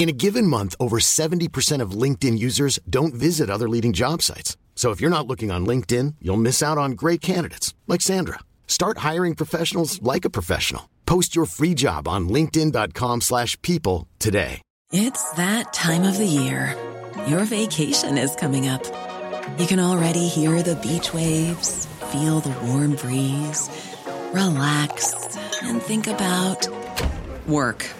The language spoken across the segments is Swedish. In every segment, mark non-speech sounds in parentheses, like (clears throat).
In a given month, over 70% of LinkedIn users don't visit other leading job sites. So if you're not looking on LinkedIn, you'll miss out on great candidates like Sandra. Start hiring professionals like a professional. Post your free job on linkedin.com/people today. It's that time of the year. Your vacation is coming up. You can already hear the beach waves, feel the warm breeze, relax, and think about work.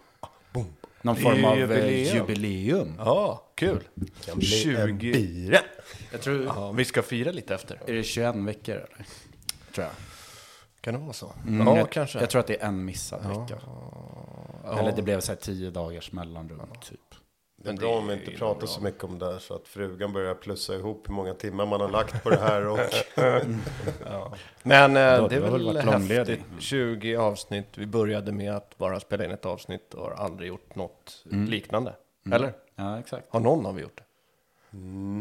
Någon form av jubileum. jubileum. jubileum. Ja, kul. Kan bli en 20. bire. Jag tror, Ja, vi ska fira lite efter. är det 21 veckor eller? Tror jag. Kan det vara så? Mm, ja, jag, kanske. Jag tror att det är en missad vecka. Ja. Eller det blev så här 10 dagars mellanrum typ. Det är Men bra det om vi inte pratar bra. så mycket om det här så att frugan börjar plussa ihop hur många timmar man har lagt på det här. Och (laughs) Men eh, det är väl häftigt. 20 avsnitt. Vi började med att bara spela in ett avsnitt och har aldrig gjort något Mm. liknande. Eller? Ja, exakt. Har någon av er gjort det?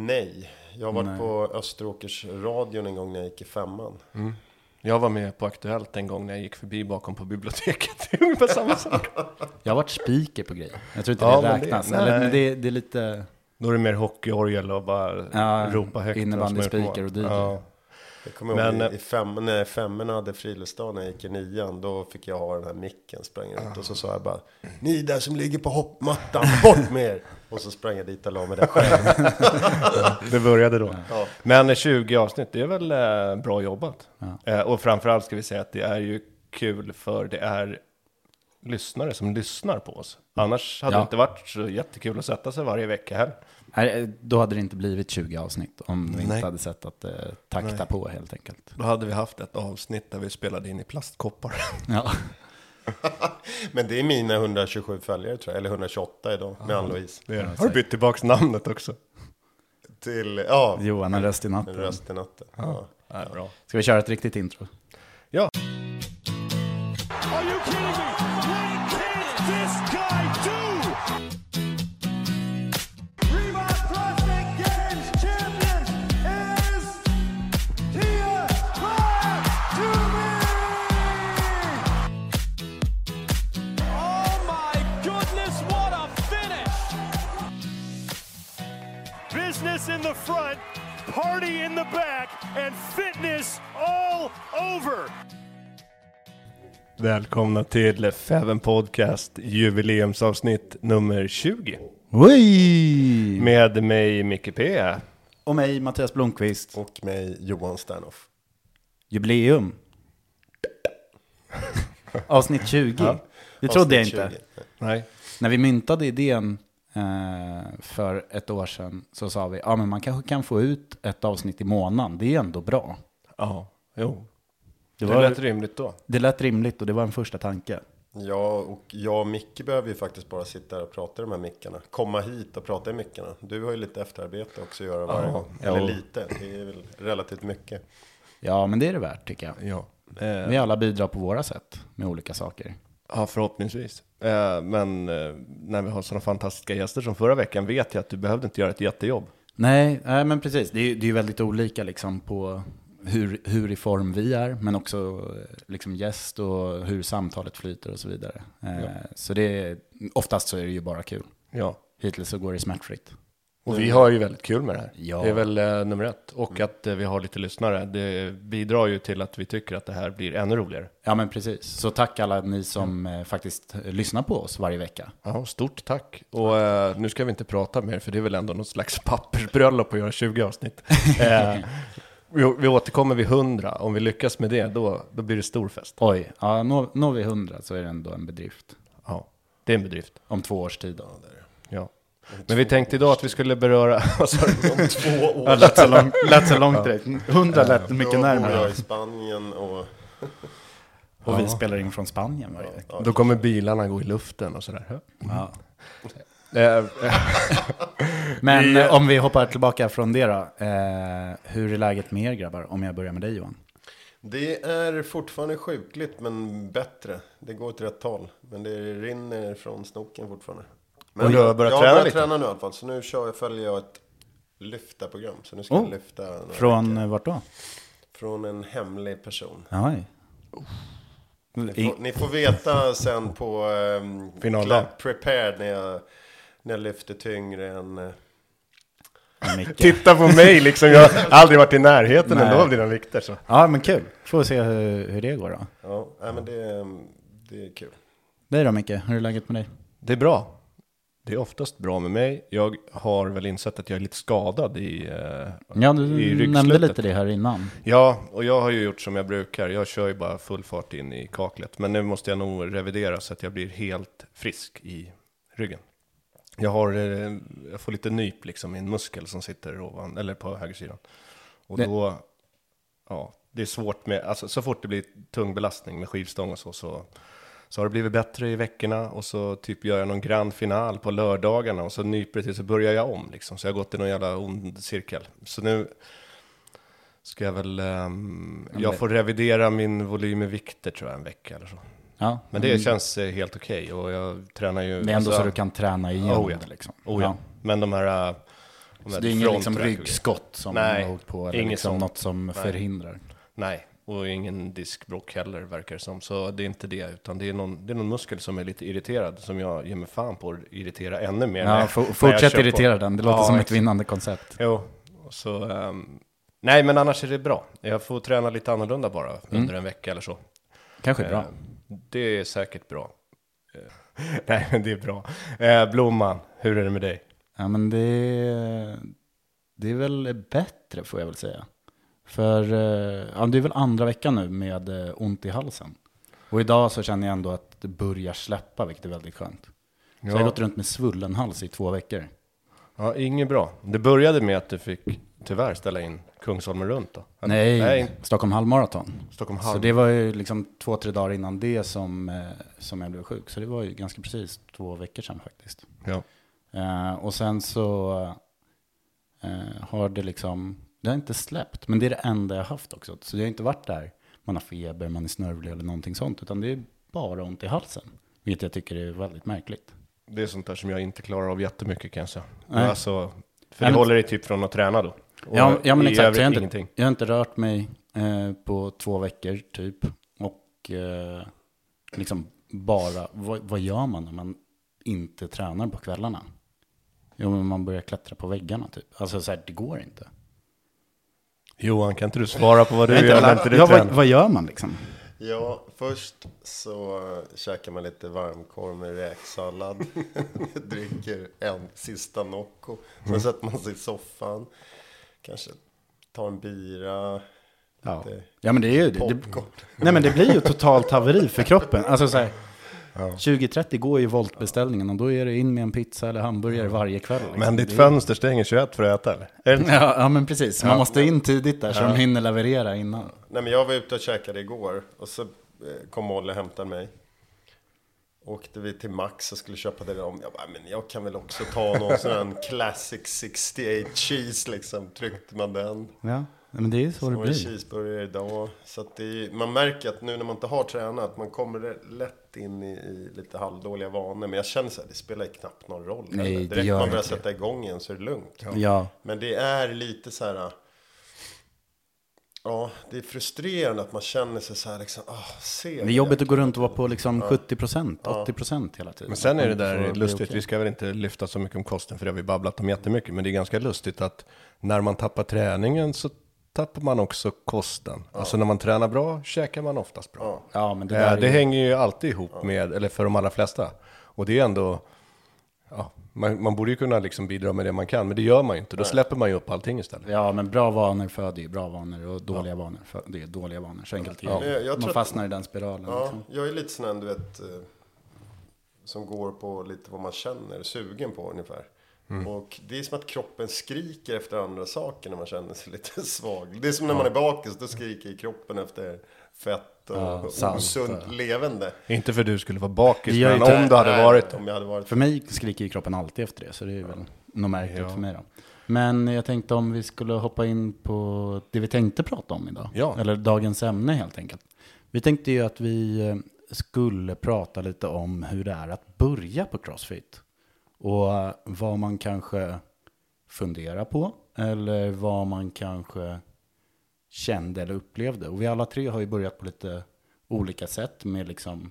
nej, jag har varit Nej. på Österåkersradion en gång när jag gick i femman. Jag var med på Aktuellt en gång när jag gick förbi bakom på biblioteket. Det (laughs) är ungefär samma sak. Jag har varit speaker på grejer. Jag tror inte Ja, det det- räknas. nej. Eller, men det, det är lite Då är det mer hockeyorgel och bara Ja, ropa högt. innebandyspeaker och DJ. Ja. Jag kommer Men, ihåg i, i fem, när femmorna hade friluftsdag när jag gick i nian. Då fick jag ha den här micken, sprang ut och så sa jag bara Ni där som ligger på hoppmattan, bort med er! Och så sprang jag dit och la mig där själv. (laughs) Det började då. Ja. Men 20 avsnitt, det är väl eh, bra jobbat. Eh, och framförallt ska vi säga att det är ju kul för det är lyssnare som lyssnar på oss. Annars hade Ja. det inte varit så jättekul att sätta sig varje vecka här. Nej, då hade det inte blivit 20 avsnitt om vi inte Nej. hade sett att eh, takta på helt enkelt. Då hade vi haft ett avsnitt där vi spelade in i plastkoppar. Ja. (laughs) (laughs) Men det är mina 127 följare tror jag, eller 128 idag med Ann-Louise. Det är, har du bytt tillbaka namnet också? Till, ja, Johan, en röst i en natten. röst i natten. Ja. Ja, bra. Ska vi köra ett riktigt intro? Ja, the front, party in the back, and fitness all over. välkomna till Feven Podcast jubileumsavsnitt nummer 20. Oj! Med mig Micke P. Och mig, Mattias Blomqvist. Och mig Johan Sternoff. Jubileum. (laughs) Avsnitt 20. Det trodde jag inte. 20. Nej, När vi myntade idén för ett år sedan så sa vi, ja men man kanske kan få ut ett avsnitt i månaden. Det är ändå bra. ja, jo. Det, Det var, lät rimligt då. det lät rimligt och det var en första tanke. Ja, och jag och Micke behöver ju faktiskt bara sitta här och prata i de här mickarna. Komma hit och prata i mickarna. Du har ju lite efterarbete också att göra varje gång. Eller jo. lite, det är väl relativt mycket. Ja, men det är det värt tycker jag. Ja. Eh, Vi alla bidrar på våra sätt med olika saker. Ja, förhoppningsvis. Eh, men eh, när vi har sådana fantastiska gäster som förra veckan vet jag att du behövde inte göra ett jättejobb. Nej, nej men precis. Det är ju det är ju väldigt olika liksom på hur, hur i form vi är, men också eh, liksom gäst och hur samtalet flyter och så vidare. Eh, Så det är, oftast så är det ju bara kul. Ja. Hittills så går det smärtfritt. Och vi har ju väldigt kul med det här. Ja. Det är väl eh, nummer ett. Och att eh, vi har lite lyssnare. Det bidrar ju till att vi tycker att det här blir ännu roligare. Ja, men precis. Så tack alla ni som eh, faktiskt lyssnar på oss varje vecka. Ja, stort tack. Och eh, nu ska vi inte prata mer, för det är väl ändå något slags (laughs) pappersbröllop att göra 20 avsnitt. (laughs) eh, vi, vi återkommer vid 100. Om vi lyckas med det, då, då blir det stor fest. Oj, ja, når, når vi 100 så är det ändå en bedrift. Ja, det är en bedrift. Om två års tid då. Men vi tänkte idag att vi skulle beröra... (laughs) vad sa du? Om två år. Ja, lät så långt, (laughs) lät så långt direkt. 100 lät mycket närmare. jag i Spanien och... (laughs) Och vi spelar in från Spanien varje vecka. Då kommer bilarna gå i luften och sådär. Ja. Eh, Men Vi- eh, om vi hoppar tillbaka från det då. Eh, hur är läget med er grabbar? Om jag börjar med dig Johan. Det är fortfarande sjukligt, men bättre. Det går åt rätt håll. Men det rinner från snoken fortfarande. Men Och du har börjat jag träna har börjat lite? träna nu i alla fall. Så nu kör jag, följer jag ett lyftarprogram. Så nu ska Oh. jag lyfta Från veckor. eh, vart då? från en hemlig person. Oj. Ni ni får veta sen på um, Finaldag. Club Prepared när jag, när jag lyfter tyngre än... Micke. (laughs) titta på mig liksom, jag har aldrig varit i närheten Nej. ändå av dina vikter. Så. Ja, men kul. Får vi se hur, hur det går då. ja, men det, det är kul. Dig då Micke, hur är läget med dig? Det är bra. Det är oftast bra med mig. Jag har väl insett att jag är lite skadad i, eh, Ja, i du ryggslutet. nämnde lite det här innan. Ja, och jag har ju gjort som jag brukar. Jag kör ju bara full fart in i kaklet. Men nu måste jag nog revidera så att jag blir helt frisk i ryggen. Jag, har, eh, jag får lite nyp liksom i en muskel som sitter ovan, eller på högersidan. Och Det- då, ja, det är svårt med, alltså så fort det blir tung belastning med skivstång och så, så, så har det blivit bättre i veckorna och så typ gör jag någon grand final på lördagarna och så nyper det till så börjar jag om liksom. Så jag har gått i någon jävla ond cirkel. Så nu ska jag väl, men jag får revidera min volym i vikter tror jag en vecka eller så. Ja, Men det känns eh, helt okej och jag tränar ju. Mm. det är ändå alltså- så du kan träna igenom Oh ja. liksom. Oh ja. Men de här... äh, de Så det är inget liksom ryggskott som Nej, har åkt på, eller liksom något som Nej. förhindrar. Nej, och ingen diskbråck heller verkar det som. Så det är inte det, utan det är någon, det är någon muskel som är lite irriterad, som jag ger mig fan på att irritera ännu mer. Ja, fortsätt kör på. irritera den, det låter Ja, som ett vinnande koncept. Jo, så... ehm, nej, men annars är det bra. Jag får träna lite annorlunda bara under en vecka eller så. Kanske bra. Eh, Det är säkert bra. Eh, (laughs) nej, men det är bra. Eh, Blomman, hur är det med dig? Ja, men det, det är väl bättre får jag väl säga. För eh, ja, det är väl andra veckan nu med eh, ont i halsen. Och idag så känner jag ändå att det börjar släppa, vilket är väldigt skönt. Så jag har gått runt med svullen hals i två veckor. Ja, inget bra. Det började med att du fick tyvärr ställa in Kungsholmen runt då? Eller? Nej, Nej, Stockholm halvmaraton. Stockholm Så halv. det var ju liksom två, tre dagar innan det som, eh, som jag blev sjuk. Så det var ju ganska precis två veckor sedan faktiskt. Ja. Eh, och sen så eh, har det liksom, det har inte släppt. Men det är det enda jag haft också. Så det har inte varit där man har feber, man är snörvlig eller någonting sånt. Utan det är bara ont i halsen. Vilket jag tycker är väldigt märkligt. Det är sånt där som jag inte klarar av jättemycket kan jag säga. Nej. Alltså, för det men- håller dig typ från att träna då? Och Ja, ja men exakt. Jag, har inte, ingenting. jag har inte rört mig eh, på två veckor typ. Och eh, liksom bara, vad, vad gör man när man inte tränar på kvällarna? Jo, men man börjar klättra på väggarna typ. Alltså så här, det går inte. Johan, kan inte du svara på vad du gör när inte du ja, vad, vad gör man liksom? Ja, först så käkar man lite varmkorv med räksallad. (laughs) Dricker en sista Nocco. Sen Mm. sätter man sig i soffan. Kanske tar en bira. Ja. ja, men det är ju det. det nej, men det blir ju totalt haveri för kroppen. Alltså så här, 20-30 går ju voltbeställningen och då är det in med en pizza eller hamburgare varje kväll. Liksom. Men ditt fönster stänger 21 för att äta eller? Ja, ja, men precis. Man måste in tidigt där så de hinner leverera innan. Nej men jag var ute och käkade igår. Och så eh, kom Molly och hämtade mig. Åkte vi till Max och skulle köpa det om. Jag bara, men jag kan väl också ta någon sån här classic 68 cheese liksom. Tryckte man den. Ja, men det är ju så Det det blir. cheeseburgare idag. Så att det är, man märker att nu när man inte har tränat, man kommer lätt in i, i lite halvdåliga vanor. Men jag känner så här, det spelar knappt någon roll. Nej, heller. det Direkt man börjar sätta igång igen så är det lugnt. Ja, Men det är lite så här... Ja, det är frustrerande att man känner sig så här liksom, ah, se. det är jobbigt att gå runt och vara på liksom 70%, 80% hela tiden. Men sen är det där lustigt, okej. vi ska väl inte lyfta så mycket om kosten för det har vi babblat om jättemycket. Men det är ganska lustigt att när man tappar träningen så tappar man också kosten. Alltså när man tränar bra käkar man oftast bra. Ja, men det där det hänger ju alltid ihop med, eller för de allra flesta. Och det är ändå, ja, man, man borde ju kunna liksom bidra med det man kan, men det gör man ju inte. Då släpper man ju upp allting istället. Ja, men bra vanor föder ju bra vanor och dåliga vanor föder ju dåliga vanor. Så enkelt. Men jag- Man att- fastnar i den spiralen. Ja, Liksom. jag är lite sån här, du vet, eh, som går på lite vad man känner, sugen på ungefär. Mm. Och det är som att kroppen skriker efter andra saker när man känner sig (laughs) lite svag. Det är som när man är bakis, då skriker kroppen efter fett och Ja, salt, osunt levande. Inte för att du skulle vara bakis, men inte- om du hade Nej, varit Om jag hade varit För mig skriker kroppen alltid efter det, så det är väl något märkligt Ja. för mig då. Men jag tänkte om vi skulle hoppa in på det vi tänkte prata om idag. Ja. Eller dagens ämne helt enkelt. Vi tänkte ju att vi eh, skulle prata lite om hur det är att börja på Crossfit. Och vad man kanske funderar på. Eller vad man kanske kände eller upplevde. Och vi alla tre har ju börjat på lite olika sätt med liksom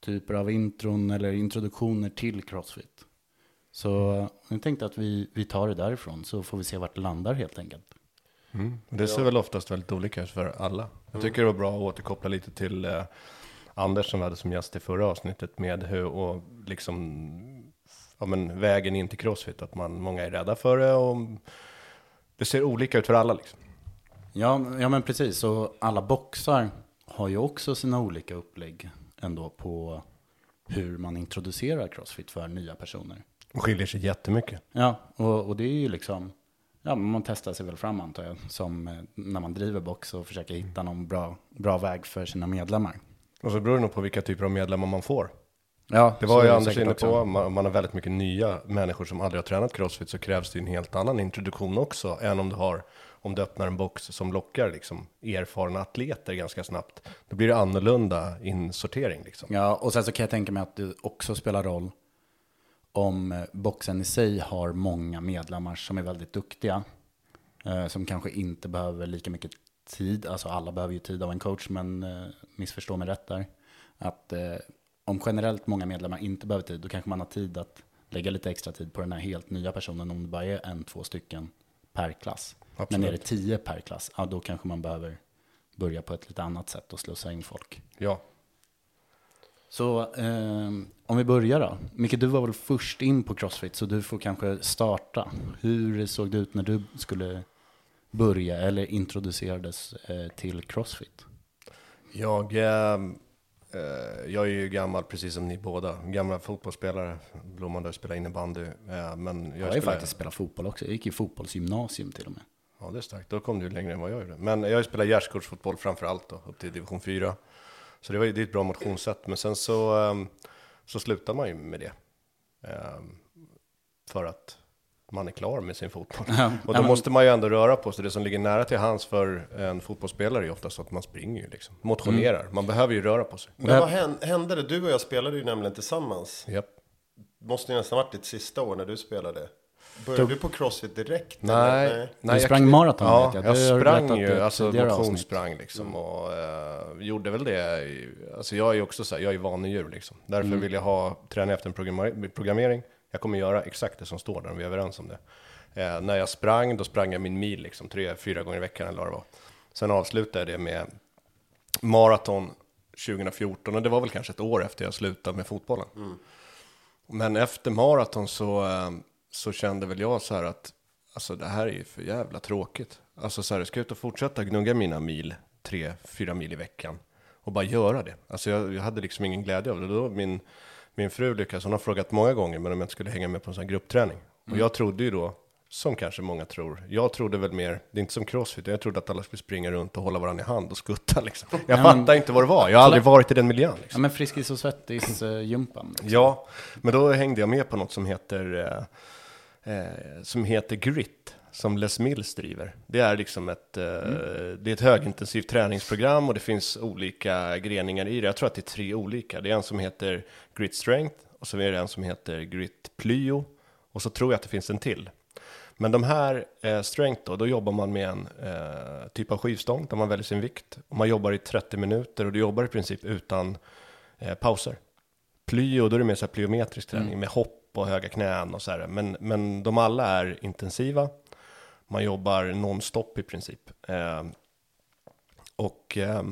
typer av intron eller introduktioner till Crossfit. Så jag tänkte att vi, vi tar det därifrån så får vi se vart det landar helt enkelt. Mm. Det ser väl oftast väldigt olika ut för alla. Jag tycker det var bra att återkoppla lite till eh, Anders som vi hade som gäst i förra avsnittet med hur och liksom ja, men vägen in till Crossfit. Att man, många är rädda för det och det ser olika ut för alla liksom. Ja, ja men precis. Och alla boxar har ju också sina olika upplägg ändå på hur man introducerar Crossfit för nya personer. Det skiljer sig jättemycket. Ja, och, och det är ju liksom, ja man testar sig väl fram antar jag, som eh, när man driver box och försöker hitta någon bra, bra väg för sina medlemmar. Och så beror det nog på vilka typer av medlemmar man får. Ja, Det var ju Anders inne på, om man, man har väldigt mycket nya människor som aldrig har tränat crossfit så krävs det en helt annan introduktion också än om du har, om du öppnar en box som lockar liksom erfarna atleter ganska snabbt. Då blir det annorlunda insortering liksom. Ja, och sen så kan jag tänka mig att det också spelar roll om eh, boxen i sig har många medlemmar som är väldigt duktiga. Eh, som kanske inte behöver lika mycket tid. Alltså alla behöver ju tid av en coach, men eh, missförstå mig rätt där. Att eh, om generellt många medlemmar inte behöver tid, då kanske man har tid att lägga lite extra tid på den här helt nya personen om det bara är en, två stycken per klass. Men Absolut. är det tio per klass, ja, då kanske man behöver börja på ett lite annat sätt och slussa in folk. Ja, Så eh, om vi börjar då. Micke, du var väl först in på Crossfit, så du får kanske starta. Hur såg det ut när du skulle börja eller introducerades eh, till Crossfit? jag, eh, jag är ju gammal precis som ni båda. Gamla fotbollsspelare, blommande och spela innebandy. Eh, men jag, Jag har ju faktiskt spelat fotboll också. Jag gick i fotbollsgymnasium till och med. Ja, det är starkt. Då kom du ju längre än vad jag gjorde. Men jag spelar gärdsgårdsfotboll framför allt då, upp till division 4. Så det var ju det är ett bra motionssätt. Men sen så, ehm, så slutar man ju med det. Ehm, för att man är klar med sin fotboll. Ja, Och då men- måste man ju ändå röra på sig. Det som ligger nära till hands för en fotbollsspelare är oftast att man springer ju liksom. Motionerar. Mm. Man behöver ju röra på sig. Men vad hän- hände det? Du och jag spelade ju nämligen tillsammans. Japp. Måste ju nästan varit ditt sista år när du spelade. Började du på Crossfit direkt? Nej, eller? nej. Du jag- sprang maraton, Ja, vet jag. jag, Det du sprang berättat i ju, alltså motionssprang liksom och eh, gjorde väl det. Alltså jag är ju också så här, jag är ju vanedjur liksom. Därför Mm. vill jag ha, träna efter en programmer- programmering. Jag kommer göra exakt det som står där, om vi är överens om det. Eh, när jag sprang, då sprang jag min mil liksom, tre, fyra gånger i veckan eller vad det var. Sen avslutade jag det med maraton 2014 och det var väl kanske ett år efter jag slutade med fotbollen. Men efter maraton så, eh, så kände väl jag så här att alltså det här är ju för jävla tråkigt. Alltså så här, ska jag ut och fortsätta gnugga mina mil, tre, fyra mil i veckan och bara göra det. Alltså jag, jag hade liksom ingen glädje av det. Då min, min fru lyckas, hon har frågat många gånger men om jag inte skulle hänga med på en sån här gruppträning. Och jag trodde ju då, som kanske många tror, jag trodde väl mer, det är inte som crossfit, jag trodde att alla skulle springa runt och hålla varandra i hand och skutta liksom. Jag Ja, fattade inte vad det var, jag har aldrig varit i den miljön. Liksom. Ja, men Friskis och Svettis-gympan. liksom. Ja, men då hängde jag med på något som heter, eh, eh, som heter Grit, som Les Mills driver. Det är liksom ett, eh, det är ett högintensivt träningsprogram och det finns olika greningar i det. Jag tror att det är tre olika. Det är en som heter Grit Strength och så är det en som heter Grit Plyo och så tror jag att det finns en till. Men de här eh, strength då, då jobbar man med en eh, typ av skivstång där man väljer sin vikt. Och man jobbar i 30 minuter och du jobbar i princip utan eh, pauser. Plyo, då är det mer så här plyometrisk träning med hopp och höga knän och så här. Men, men de alla är intensiva. Man jobbar nonstop i princip. Eh, och eh,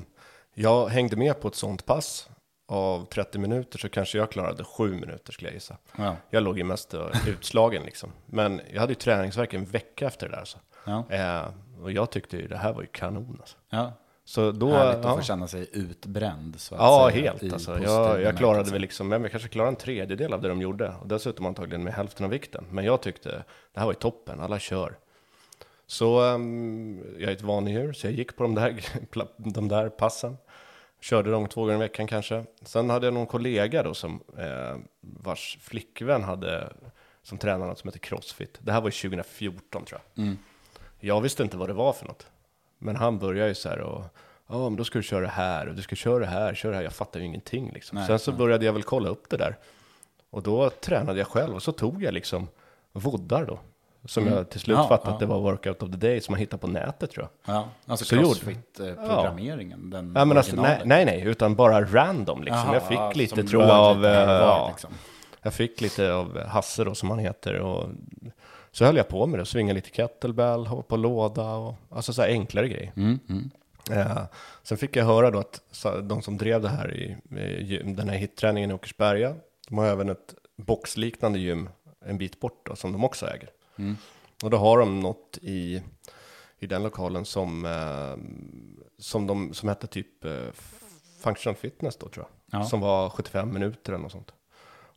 jag hängde med på ett sånt pass. av 30 minuter så kanske jag klarade 7 minuter skulle jag gissa. Ja. Jag låg ju mest eh, utslagen liksom. Men jag hade ju träningsvärk en vecka efter det där. Så. Ja. Eh, och jag tyckte ju det här var ju kanon alltså. Ja. Så då, Härligt att få känna sig utbränd. Så att Ja, säga, helt alltså. Jag, jag klarade väl liksom, men jag kanske klarade en tredjedel av det de gjorde. Och dessutom antagligen med hälften av vikten. Men jag tyckte det här var ju toppen, alla kör. Så ehm, jag är ett vanedjur, så jag gick på de där, (laughs) de där passen. Körde dem två gånger i veckan kanske. Sen hade jag någon kollega då som, eh, vars flickvän hade, som tränade något som heter Crossfit. Det här var ju 2014 tror jag. Jag visste inte vad det var för något. Men han började ju så här och, ja men då ska du köra det här och du ska köra det här, köra det här. Jag fattar ju ingenting liksom. Nej, Sen så började jag väl kolla upp det där. Och då tränade jag själv och så tog jag liksom voddar då. Som jag till slut Ja, fattade ja. att det var workout of the day som man hittar på nätet tror jag. Ja, alltså Så gjorde- crossfit-programmeringen. Den Ja men alltså, nej, nej nej, utan bara random liksom. Jaha, jag fick ja, lite som tror jag av, Roger eh, ja, liksom. jag fick lite av Hasse då som han heter och så höll jag på med det, svinga lite kettlebell, hoppa på låda och alltså så här enklare grejer. Mm, mm. Eh, sen fick jag höra då att så- de som drev det här i, i gym- den här hitträningen i Åkersberga, de har även ett boxliknande gym en bit bort då, som de också äger. Mm. Och då har de något i, i den lokalen som, eh, som, de, som hette typ eh, Functional Fitness då tror jag. Ja. Som var 75 minuter eller något sånt.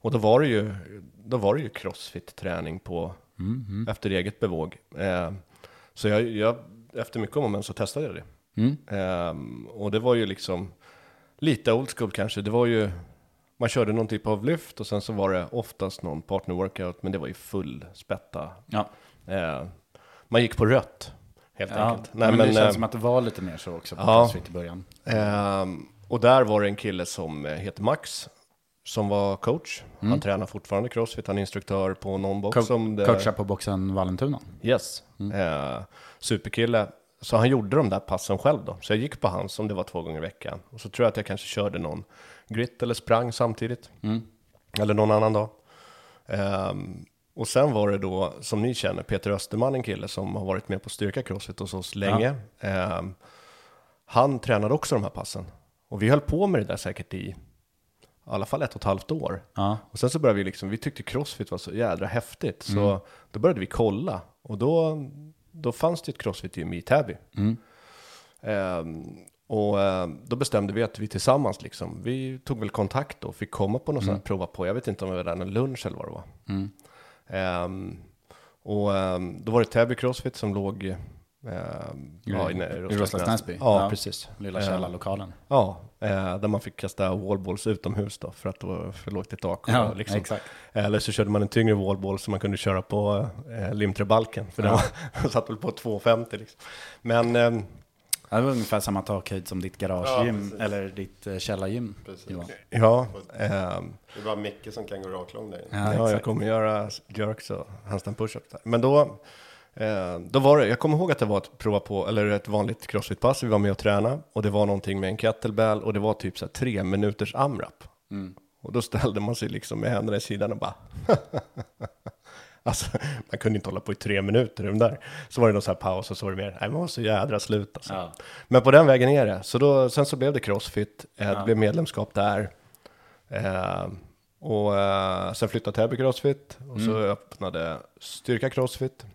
Och då var det ju, då var det ju crossfit-träning på, Mm, efter eget bevåg. Eh, så jag, jag, efter mycket om och men så testade jag det. Mm. Ehm, och det var ju liksom lite old school kanske. Det var ju, man körde någon typ av lyft och sen så var det oftast någon partner workout, men det var ju full spätta. Ja. Ehm, man gick på rött, helt Ja, enkelt. men, det känns eh, som att det var lite mer så också på ja. crossfit i början. ehm, och där var det en kille som eh, heter Max, som var coach. Han tränar fortfarande crossfit, han är instruktör på någon box. Co- som det, Coacha på boxen Vallentuna. Yes. Eh, superkille. Så han gjorde de där passen själv då. Så jag gick på hans som det var två gånger i veckan. Och så tror jag att jag kanske körde någon grit eller sprang samtidigt. Eller någon annan dag. Ehm, och sen var det då, som ni känner, Peter Österman, en kille som har varit med på Styrka Crossfit hos oss länge. Ehm, han tränade också de här passen. Och vi höll på med det där säkert i i alla fall ett och ett halvt år. Ja. Och sen så började vi liksom, vi tyckte crossfit var så jädra häftigt. Så då började vi kolla. Och då, då fanns det ett crossfit-gym i Täby. Ehm, och ehm, då bestämde vi att vi tillsammans liksom, vi tog väl kontakt då, fick komma på något sånt här, prova på. Jag vet inte om det var där någon lunch eller vad det var. Ehm, och ehm, då var det Täby Crossfit som låg ehm, ja, inne I Roslags Näsby. Ja, precis. Lilla Ehm, källarlokalen. Ja, eh, där man fick kasta wallballs utomhus då, för att det var för lågt i tak. och Ja, liksom. exakt. Eller så körde man en tyngre wallball som man kunde köra på eh, limträbalken, för var, den (laughs) satt väl på 2,50 liksom. Men eh, Ja, Det var ungefär samma takhöjd som ditt garagegym, eller ditt eh, källargym. Ja, ehm, Det är bara Micke som kan gå raklång där inne. Ja, ja, jag kommer göra jerks och handstand push-ups där. Men då, eh, då var det, jag kommer ihåg att det var ett prova på, eller ett vanligt crossfit-pass, vi var med och träna och det var någonting med en kettlebell och det var typ så här tre minuters amrap. Och då ställde man sig liksom med händerna i sidan och bara (laughs) Alltså, man kunde inte hålla på i tre minuter i de där. Så var det någon så här paus och så var det mer, nej man var så jädra slut alltså. Ja. Men på den vägen är det. Så då, sen så blev det crossfit, eh, det blev medlemskap där. Eh, och eh, sen flyttade Täby Crossfit och så öppnade Styrka Crossfit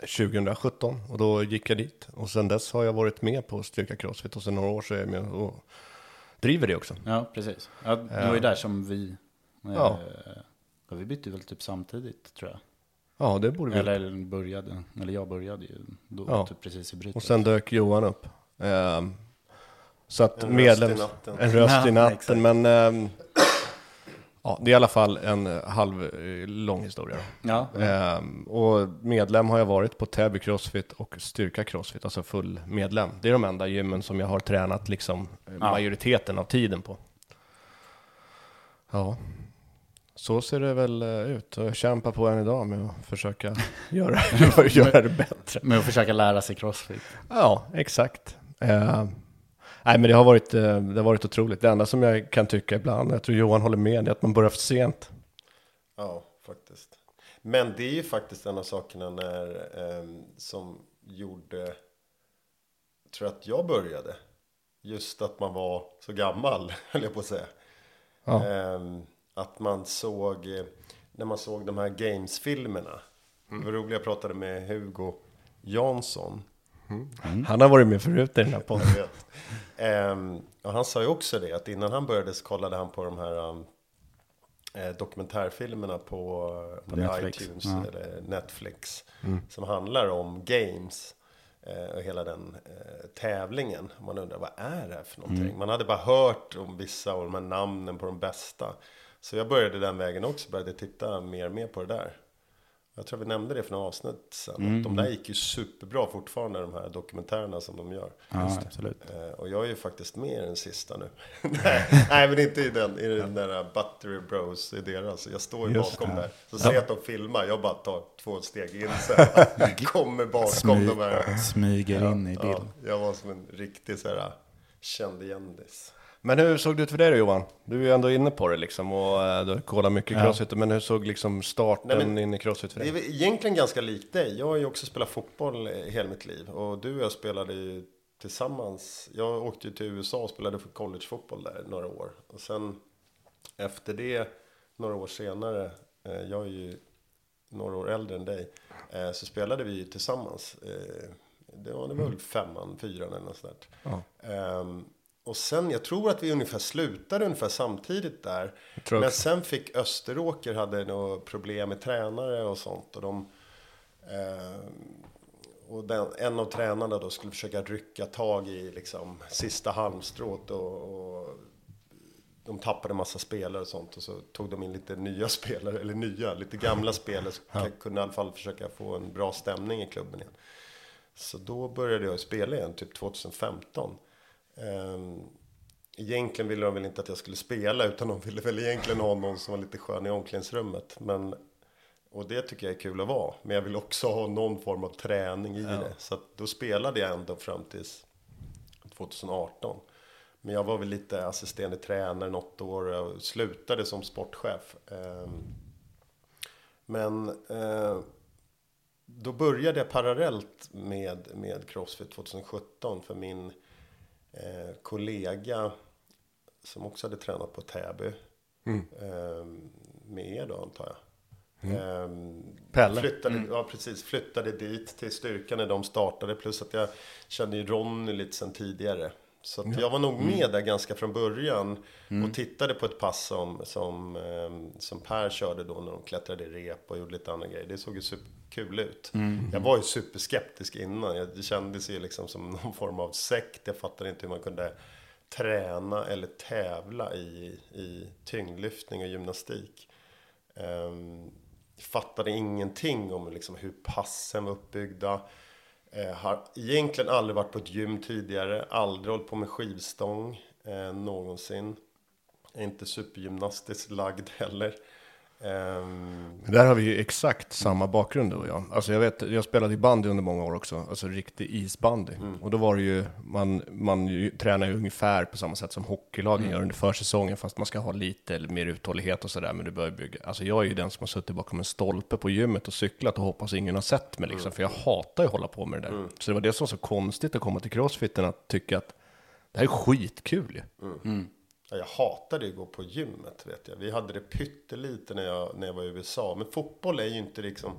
2017 och då gick jag dit. Och sen dess har jag varit med på Styrka Crossfit och sen några år så är jag med och driver det också. Ja, precis. Ja, det var ju där som vi... Eh, Ja. Ja, vi bytte väl typ samtidigt, tror jag. Ja, det borde vi. Eller började, eller jag började ju då, Ja. typ precis i brytet. Och sen dök Johan upp. Ehm, så att En röst medlems... i natten. En röst Ja, i natten. Men ehm, ja, det är i alla fall en eh, halv eh, lång historia. Ja, Ehm, och medlem har jag varit på Täby Crossfit och Styrka Crossfit, alltså full medlem. Det är de enda gymmen som jag har tränat liksom eh, majoriteten av tiden på. Ja, så ser det väl eh, ut. Och jag kämpar på än idag med att försöka (laughs) göra, (laughs) göra det bättre. med att försöka lära sig crossfit. Ja, exakt. Eh, nej, men det har, varit, eh, det har varit otroligt. Det enda som jag kan tycka ibland, jag tror Johan håller med, är att man börjar för sent. Ja, faktiskt. Men det är ju faktiskt en av sakerna när, ehm, som gjorde, tror att jag började. just att man var så gammal, (laughs) höll jag på att säga. Ja. Ehm, att man såg, eh, när man såg de här Games-filmerna. Det var roligt, jag pratade med Hugo Jansson. Han har varit med förut i den här podden. Ehm, och han sa ju också det, att innan han började så kollade han på de här um, eh, dokumentärfilmerna på, på Netflix. iTunes Ja. eller Netflix. Som handlar om games. eh, Och hela den eh, tävlingen. Man undrar, vad är det här för någonting? Man hade bara hört om vissa av de här namnen på de bästa. Så jag började den vägen också, började titta mer och mer på det där. Jag tror vi nämnde det för några avsnitt sen. Att de där gick ju superbra fortfarande, de här dokumentärerna som de gör. Ja, absolut. Eh, Och jag är ju faktiskt med i den sista nu. (laughs) nej, nej, men inte i den, i den där Buttery Bros, i deras. Jag står ju Just bakom där. Så ser jag att de filmar, jag bara tar två steg in (laughs) sen. (laughs) Kommer bakom Smy, de här. smyger in i Ja, bild. jag var som en riktig så här känd. Men hur såg det ut för dig då Johan? Du är ju ändå inne på det liksom och eh, du har kollat mycket crossfit. Men hur såg liksom starten Nej, men- in i crossfit för Det är dig? egentligen ganska likt dig. Jag har ju också spelat fotboll eh, hela mitt liv. Och du och jag spelade ju tillsammans. Jag åkte ju till USA och spelade för collegefotboll där några år. Och sen efter det, några år senare, eh, jag är ju några år äldre än dig, så spelade vi ju tillsammans. Det var, det var väl femman, fyran eller något sånt där. Ehm, och sen, jag tror att vi ungefär slutade ungefär samtidigt där. Men sen fick Österåker, hade något problem med tränare och sånt. Och de... Eh, och den, en av tränarna då skulle försöka rycka tag i liksom sista halmstrået och, och de tappade massa spelare och sånt och så tog de in lite nya (laughs) spelare, eller nya, lite gamla (laughs) spelare som kunde i alla fall försöka få en bra stämning i klubben igen. Så då började jag spela igen, typ 2015. Ehm, Egentligen ville de väl inte att jag skulle spela utan de ville väl egentligen ha någon som var lite skön i omklädningsrummet. Men, och det tycker jag är kul att vara. Men jag vill också ha någon form av träning i det. Så då spelade jag ändå fram tills 2018. Men jag var väl lite assisterande tränare något år och slutade som sportchef. Ehm, Men eh, då började jag parallellt med, med Crossfit 2017 för min eh, kollega som också hade tränat på Täby. Eh, med er då antar jag. Eh, Pelle. Flyttade, Ja precis, flyttade dit till styrkan när de startade. Plus att jag kände ju Ronny lite sen tidigare. Så att jag var nog med där ganska från början. Och tittade på ett pass som, som, eh, som Per körde då när de klättrade i rep och gjorde lite andra grejer. Det såg ju superkul ut. Jag var ju superskeptisk innan. Jag- Det kändes ju liksom som (laughs) någon form av sekt. Jag fattade inte hur man kunde träna eller tävla i, i tyngdlyftning och gymnastik. Um, fattade ingenting om liksom hur passen var uppbyggda. Eh, har egentligen aldrig varit på ett gym tidigare. Aldrig hållit på med skivstång eh, någonsin. Är inte supergymnastiskt lagd (laughs) heller. Ehm, Där har vi ju exakt samma bakgrund du och jag. Alltså jag vet, jag spelade i bandy under många år också, alltså riktig isbandy. Och då var det ju, man, man ju, tränar ju ungefär på samma sätt som hockeylagen gör under försäsongen, fast man ska ha lite mer uthållighet och sådär, men du börjar bygga. Alltså jag är ju den som har suttit bakom en stolpe på gymmet och cyklat och hoppas ingen har sett mig liksom, för jag hatar ju att hålla på med det där. Så det var det som var så konstigt att komma till crossfiten, att tycka att det här är skitkul ju. Ja, jag hatade ju att gå på gymmet, vet jag. Vi hade det pyttelite när jag, när jag var i USA. Men fotboll är ju inte liksom...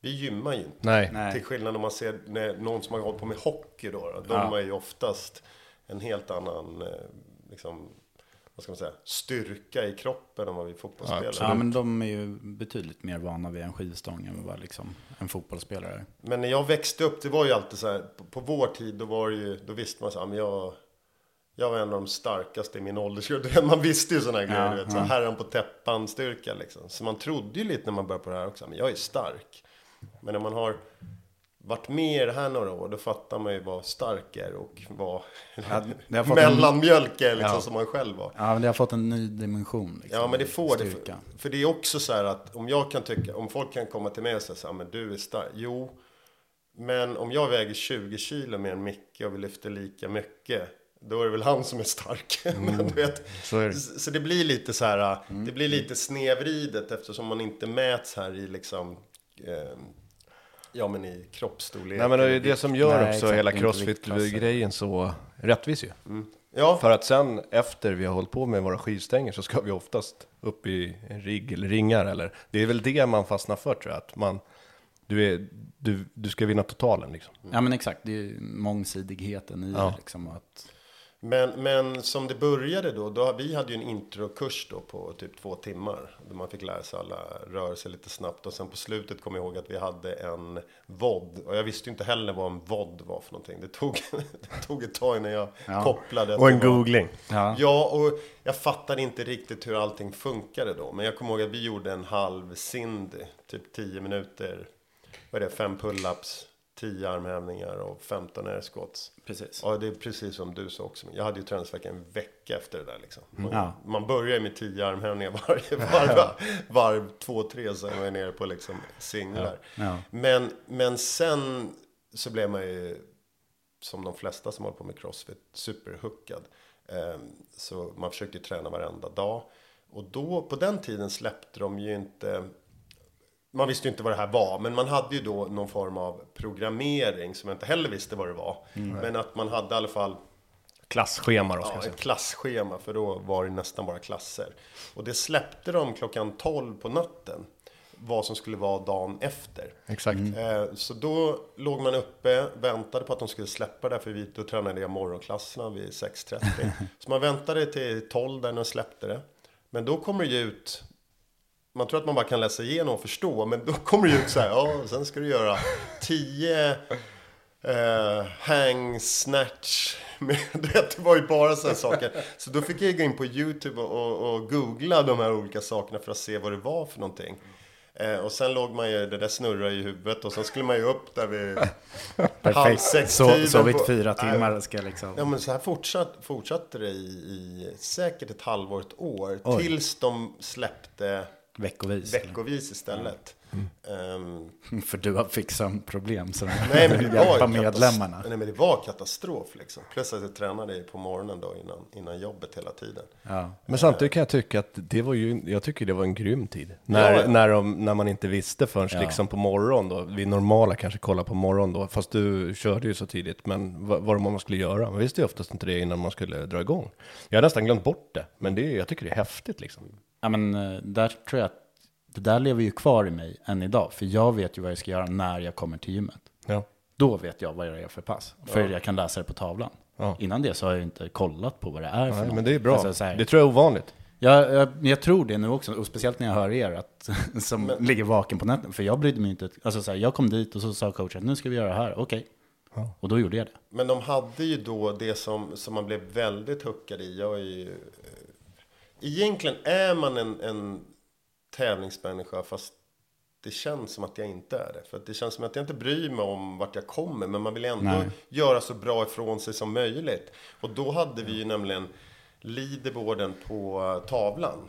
Vi gymmar ju inte. Nej. Nej. Till skillnad om man ser när någon som har hållit på med hockey då. då de har ju oftast en helt annan, eh, liksom, vad ska man säga, styrka i kroppen än vad vi fotbollsspelare. Ja, men de är ju betydligt mer vana vid en skivstång än vad liksom en fotbollsspelare. Men när jag växte upp, det var ju alltid så här, på, på vår tid, då var det ju, då visste man så här, men jag, jag var en av de starkaste i min åldersgrupp. (laughs) Man visste ju sådana här grejer, Ja, du vet, så här, herran på täppan styrka liksom. Så man trodde ju lite när man började på det här också, men jag är stark. Men när man har varit med i det här några år, då fattar man ju vad stark är och vad Ja, mellanmjölk är liksom Ja. som man själv var. Ja, men det har fått en ny dimension. Liksom, Ja men det får det. För, för det är också så här att om jag kan tycka, om folk kan komma till mig och säga så här, men du är stark. Jo, men om jag väger 20 kilo mer än Micke och vi lyfter lika mycket. Då är det väl han som är stark. (laughs) men du vet, så är det. så, så det blir lite så här, det blir lite snevridet eftersom man inte mäts här i liksom, eh, Ja, men i kroppsstorlek. Nej men det är det som gör Nej, också exakt, hela crossfit-grejen så rättvis ju. Ja, För att sen efter vi har hållit på med våra skivstänger så ska vi oftast upp i en rigg eller ringar eller det är väl det man fastnar för tror jag. Att man, du, är, du, du ska vinna totalen liksom. Ja men exakt, det är ju mångsidigheten i Ja. det liksom. Att, Men, men som det började då, då, vi hade ju en introkurs då på typ två timmar. Där man fick lära sig alla rörelser lite snabbt. Och sen på slutet kom jag ihåg att vi hade en VOD. Och jag visste ju inte heller vad en VOD var för någonting. Det tog, (laughs) det tog ett tag innan jag kopplade. att Och en googling. ja. Ja, och jag fattade inte riktigt hur allting funkade då. Men jag kommer ihåg att vi gjorde en halv Cindy, typ 10 minuter. Vad är det? Fem pull-ups, 10 armhävningar och 15 air squats. Precis. Ja, det är precis som du sa också. Jag hade ju träningsvärk en vecka efter det där liksom. Man, Ja. man börjar med 10 armhävningar varje (laughs) varv. varv två, tre, så är man nere på liksom singlar. Ja. Men, men sen så blev man ju, som de flesta som håller på med crossfit, superhookad. Eh, Så man försökte träna varenda dag. Och då, på den tiden släppte de ju inte man visste ju inte vad det här var, men man hade ju då någon form av programmering som jag inte heller visste vad det var. Men att man hade i alla fall Klasschema då ska ja, ett klasschema, för då var det nästan bara klasser. Och det släppte de klockan 12 på natten, vad som skulle vara dagen efter. Exakt. Eh, Så då låg man uppe, väntade på att de skulle släppa det, för vi, då tränade jag morgonklasserna vid 6.30. (laughs) Så man väntade till 12 där de släppte det. Men då kommer det ju ut, man tror att man bara kan läsa igenom och förstå, men då kommer det ju ut så här, ja, sen ska du göra 10 eh, hang snatch. Med, (laughs) det var ju bara sådana saker. Så då fick jag gå in på YouTube och, och, googla de här olika sakerna för att se vad det var för någonting. Eh, och sen låg man ju, det där snurra i huvudet och sen skulle man ju upp där vid (laughs) halv sex Så, sovit fyra timmar ska jag liksom... Ja men så här fortsatt, fortsatte det i, i säkert ett halvår, ett år. Oj. Tills de släppte Veckovis. veckovis istället. Ehm, (laughs) För du har fick sömnproblem så nej, men det hjälpa var medlemmarna. Katastrof, nej men det var katastrof liksom. Plus att jag tränade på morgonen då innan, innan jobbet hela tiden. Ja. Men samtidigt kan jag tycka att det var ju, jag tycker det var en grym tid. När, Ja, ja. när, de, när man inte visste förrän Ja. liksom på morgon då, vi normala kanske kollar på morgon då, fast du körde ju så tidigt, men vad, vad man skulle göra. Man visste ju oftast inte det innan man skulle dra igång. Jag har nästan glömt bort det, men det, jag tycker det är häftigt liksom. Ja, men eh, där tror jag att det där lever ju kvar i mig än idag. För jag vet ju vad jag ska göra när jag kommer till gymmet. Ja. Då vet jag vad jag är för pass. För jag kan läsa det på tavlan. Ja. Innan det så har jag inte kollat på vad det är för Nej, något. men det är bra. Alltså, så här, det tror jag är ovanligt. jag, jag, jag tror det nu också, och speciellt när jag hör er att, (laughs) som ligger vaken på natten. För jag brydde mig inte. Alltså, så här, jag kom dit och så sa coachen, nu ska vi göra det här. Okej. Och då gjorde jag det. Men de hade ju då det som, som man blev väldigt hookad i. Jag är ju, egentligen är man en, en tävlingsmänniska fast det känns som att jag inte är det. För att det känns som att jag inte bryr mig om vart jag kommer. Men man vill ändå Nej. göra så bra ifrån sig som möjligt. Och då hade vi ju nämligen leaderboarden på eh, tavlan.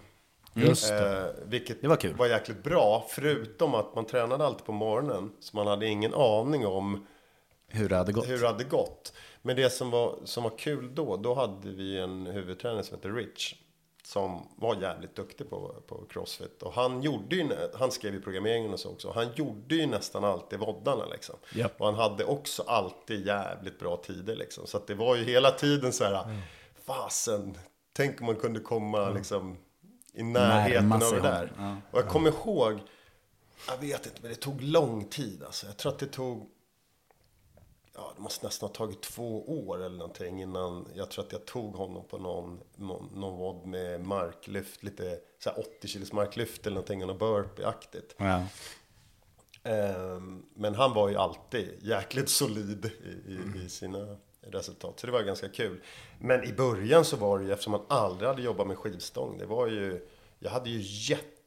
Just Eh, vilket Det var kul. var jäkligt bra. Förutom att man tränade alltid på morgonen. Så man hade ingen aning om Hur det hade gått. hur det hade gått. Men det som var, som var kul då, då hade vi en huvudtränare som hette Rich. Som var jävligt duktig på, på crossfit. Och han gjorde ju, han skrev ju programmeringen och så också. Han gjorde ju nästan alltid voddarna liksom. Japp. Och han hade också alltid jävligt bra tider liksom. Så att det var ju hela tiden så här, fasen, tänk om man kunde komma liksom i närheten av det där. ja. Och jag kommer ihåg, jag vet inte, men det tog lång tid alltså. Jag tror att det tog Ja, det måste nästan ha tagit två år eller någonting innan jag tror att jag tog honom på någon, någon, någon vod med marklyft, lite så här 80 kilos marklyft eller någonting, och burpee-aktigt. Ja. Ehm, men han var ju alltid jäkligt solid i, i, i sina resultat, så det var ganska kul. Men i början så var det ju, eftersom man aldrig hade jobbat med skivstång, det var ju jag hade ju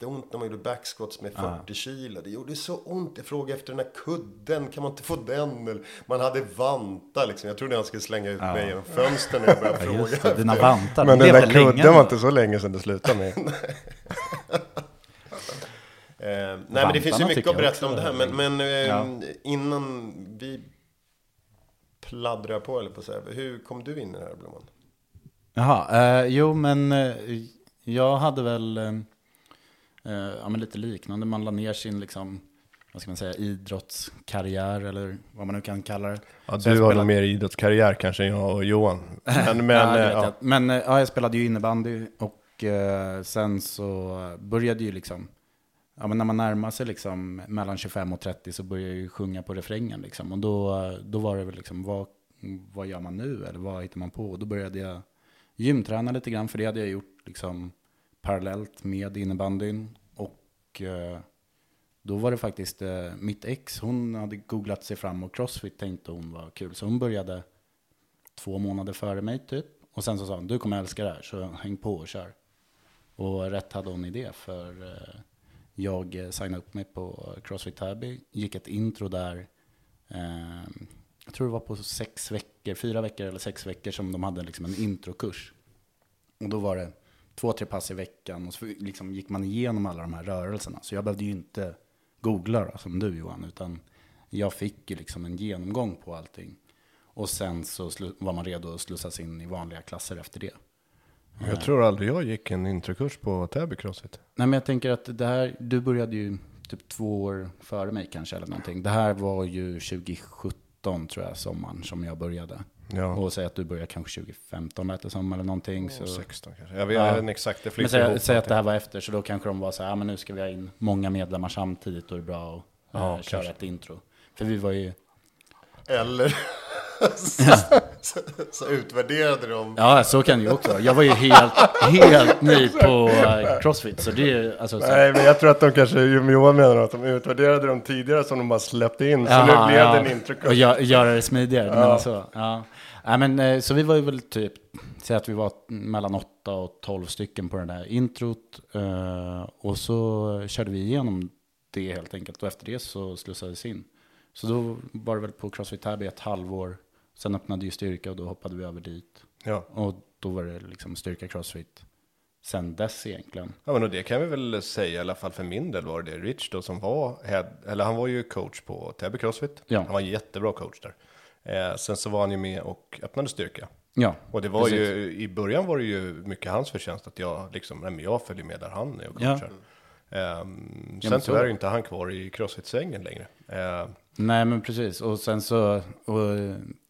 jätteont när man gjorde backsquats med 40 kilo. Det gjorde så ont. Jag frågade efter den här kudden. Kan man inte få den? Eller, Man hade vantar liksom. Jag trodde han skulle slänga ut mig genom fönstret när jag började Ja, fråga just det, dina vantar. Men de den där länge kudden var inte så länge sedan det slutade med. (laughs) Eh, nej men det finns ju mycket att berätta om det här. är- Men, men eh, Ja. innan vi pladdrar på, eller på att säga. Hur kom du in i det här Blomman? Jaha, eh, jo men eh, jag hade väl eh, ja, men lite liknande. Man la ner sin liksom, vad ska man säga, idrottskarriär eller vad man nu kan kalla det. Ja, Så du har nog mer idrottskarriär kanske än jag och Johan. Men, (laughs) men ja, eh, ja. jag. men eh, ja, jag spelade ju innebandy och eh, sen så började ju liksom, ja men när man närmar sig liksom mellan 25 och 30 så började jag ju sjunga på refrängen liksom. Och då, eh, då var det väl liksom, vad, vad gör man nu? Eller vad hittar man på? Och då började jag gymträna lite grann, för det hade jag gjort liksom parallellt med innebandyn. Och eh, då var det faktiskt eh, mitt ex, hon hade googlat sig fram och crossfit tänkte hon var kul. Så hon började två månader före mig typ. Och sen så sa hon, du kommer älska det här, så häng på och kör. Och rätt hade hon i det, för eh, jag signade upp mig på Crossfit Täby, gick ett intro där. Ehm, jag tror det var på sex veckor, fyra veckor eller sex veckor som de hade liksom en introkurs. Och då var det två, tre pass i veckan och så liksom gick man igenom alla de här rörelserna. Så jag behövde ju inte googla då, som du Johan, utan jag fick ju liksom en genomgång på allting. Och sen så var man redo att slussas in i vanliga klasser efter det. Jag tror aldrig jag gick en introkurs på Täby Crossfit. Nej men jag tänker att det här, du började ju typ två år före mig kanske eller någonting. Det här var ju 2017 tror jag, sommaren som jag började. Ja, Och säg att du började kanske 2015 lät det som eller någonting. Så. 16 kanske. Jag vet Ja. inte exakt, det Men säg, säg att det här var efter, så då kanske de var så här, ja men nu ska vi ha in många medlemmar samtidigt, då är det bra att Ja, eh, köra ett intro. För vi var ju, Eller så, (laughs) så, så utvärderade de. ja så kan det ju också. Jag var ju helt, helt ny (laughs) på eh, Crossfit, så det är alltså, så, Nej, men jag tror att de kanske, Johan menar att de utvärderade dem tidigare som de bara släppte in. Så nu Jaha, blev ja. det en introkurs. Och gö- göra det smidigare. Men så, ja. Nej, men, eh, så vi var ju väl typ, säg att vi var mellan 8 och 12 stycken på den där introt. eh, och så körde vi igenom det helt enkelt. Och efter det så slussades in. Så då var det väl på Crossfit Täby ett halvår. Sen öppnade ju styrka och då hoppade vi över dit. Ja. Och då var det liksom styrka Crossfit. Sen dess egentligen. Ja, men och det kan vi väl säga, i alla fall för min del var det Rich då som var, head, eller han var ju coach på Täby Crossfit. Ja. Han var en jättebra coach där. Eh, sen så var han ju med och öppnade styrka. Ja, Och det var precis. ju, i början var det ju mycket hans förtjänst att jag liksom, nej men jag följer med där han är och coachar. Ehm, Ja, sen men så- tyvärr är ju inte han kvar i crossfit-svängen längre. Eh, Nej, men precis. Och sen så, och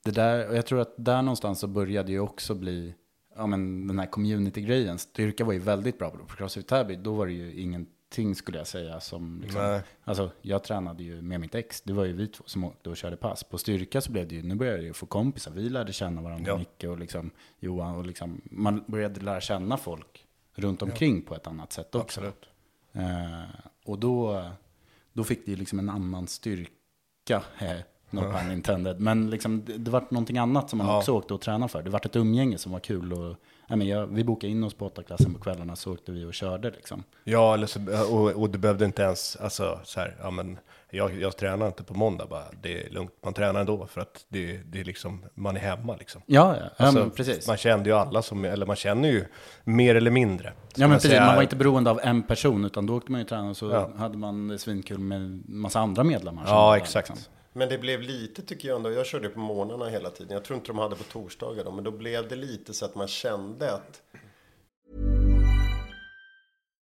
det där, och jag tror att där någonstans så började ju också bli, ja men den här community-grejen. Styrka var ju väldigt bra på Crossfit Täby. Då var det ju ingenting skulle jag säga som, liksom, Nej. alltså jag tränade ju med mitt ex. Det var ju vi två som åkte och körde pass. På styrka så blev det ju, nu började jag ju få kompisar. Vi lärde känna varandra, Ja. Micke och liksom Johan. Och liksom, man började lära känna folk runt omkring på ett annat sätt också. absolut. Eh, och då, då fick det ju liksom en annan styrka, eh, no pun intended. Men liksom, det, det var någonting annat som man Ja. också åkte och tränade för. Det var ett umgänge som var kul. Och, ja, men jag, vi bokade in oss på åttaklassen på kvällarna så åkte vi och körde. Liksom. Ja, eller så, och, och det behövde inte ens, alltså så här, ja men jag, jag tränar inte på måndag bara, det är lugnt, man tränar ändå för att det, det är liksom, man är hemma liksom. Ja, ja, ja Alltså, men precis. Man kände ju alla som, eller man känner ju mer eller mindre. Ja men precis, säga. man var inte beroende av en person utan då åkte man ju träna och så Ja. hade man svinkul med massa andra medlemmar. Ja, exakt. liksom. Men det blev lite tycker jag ändå. Jag körde på morgnarna hela tiden. Jag tror inte de hade på torsdagar då. Men då blev det lite så att man kände att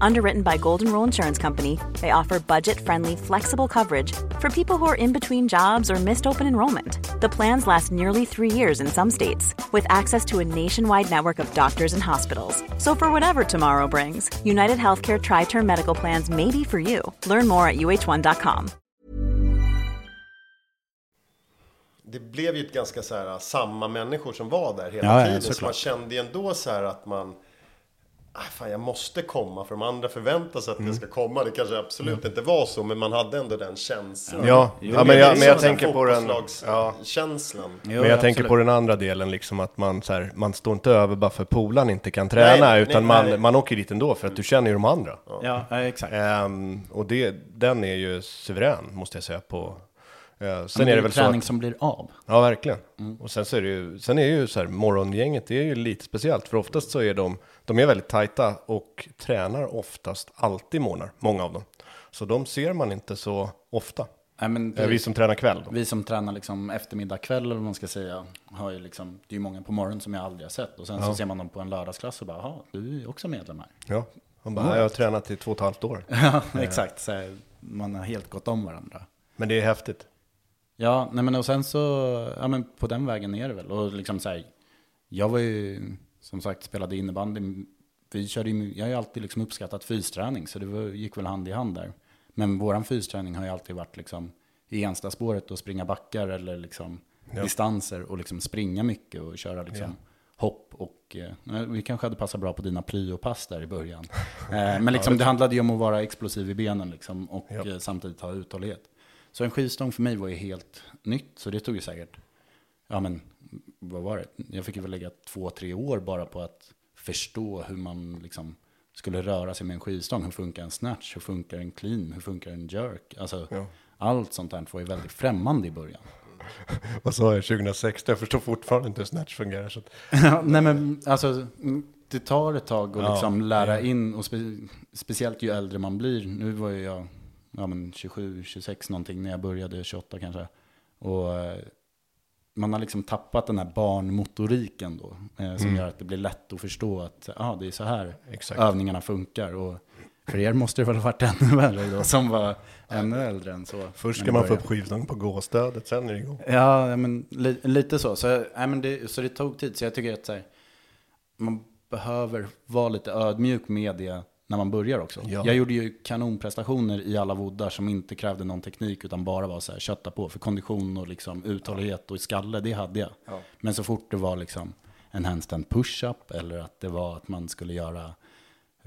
Underwritten by Golden Rule Insurance Company, they offer budget friendly, flexible coverage for people who are in between jobs or missed open enrollment. The plans last nearly three years in some states, with access to a nationwide network of doctors and hospitals. So, for whatever tomorrow brings, United Healthcare Tri Term Medical Plans may be for you. Learn more at uh1.com. det blev ju ett ganska så här samma människor som var där hela Ja, ja, tiden. så såklart. man kände ju ändå så här att man fan jag måste komma för de andra förväntar sig att Mm. ska komma. Det kanske absolut inte var så, men man hade ändå den känslan. Ja, ja men jag, men jag tänker på den... Ja. fotbollslagskänslan. Jo, Men jag tänker absolut. på den andra delen, liksom att man, så här, man står inte över bara för polaren inte kan träna, Nej, utan nej, man, nej. man åker dit ändå för att du känner ju de andra. Ja, ja, exakt. Ehm, och det, den är ju suverän, måste jag säga. på. Sen Men är det väl träning att, som blir av. Ja, verkligen. Och sen så är det ju, sen är ju så här, morgongänget, det är ju lite speciellt, för oftast så är de, de är väldigt tajta och tränar oftast alltid morgnar, många av dem. Så de ser man inte så ofta. Nej, men Eh, vi som tränar kväll då. Vi som tränar liksom eftermiddag, kväll eller vad man ska säga, har ju liksom, det är ju många på morgonen som jag aldrig har sett. Och sen så ser man dem på en lördagsklass och bara, jaha, du är också medlem här. Ja. Han bara, jag har tränat i två och ett halvt år. (laughs) Ja, exakt. Så man har helt gått om varandra. Men det är häftigt. Ja, nej men och sen så, ja men på den vägen är det väl. Och liksom så här, jag var ju, som sagt, spelade innebandy. Vi körde ju, jag har ju alltid liksom uppskattat fysträning, så det var, gick väl hand i hand där. Men våran fysträning har ju alltid varit liksom i Enstaspåret och springa backar eller liksom distanser och liksom springa mycket och köra liksom hopp och eh, vi kanske hade passat bra på dina pryopass där i början. (laughs) Eh, men liksom det handlade ju om att vara explosiv i benen liksom och Ja. eh, samtidigt ha uthållighet. Så en skivstång för mig var ju helt nytt, så det tog ju säkert, ja men vad var det? Jag fick ju väl lägga två, tre år bara på att förstå hur man liksom skulle röra sig med en skivstång. Hur funkar en snatch? Hur funkar en clean? Hur funkar en jerk? Alltså, Ja. allt sånt där var ju väldigt främmande i början. (laughs) Vad sa jag, 2016? Jag förstår fortfarande inte hur snatch fungerar. Så Nej men alltså, det tar ett tag att Ja, liksom lära in, och spe, speciellt ju äldre man blir. Nu var ju jag ja, men 27, 26 någonting när jag började, 28 kanske. Och eh, man har liksom tappat den här barnmotoriken då. Eh, som gör att det blir lätt att förstå att ah, det är så här Exakt. övningarna funkar. Och för er måste det väl ha varit ännu (laughs) värre då, som var ännu äldre än så. Först ska man få upp skivstången på gåstödet, sen är det igång. Ja, men li, lite så. Så, nej, men det, så det tog tid. Så jag tycker att så här, man behöver vara lite ödmjuk med det när man börjar också. Ja. Jag gjorde ju kanonprestationer i alla voddar som inte krävde någon teknik utan bara var så här kötta på. För kondition och liksom uthållighet och skalle, det hade jag. Men så fort det var liksom en handstand push-up eller att det var att man skulle göra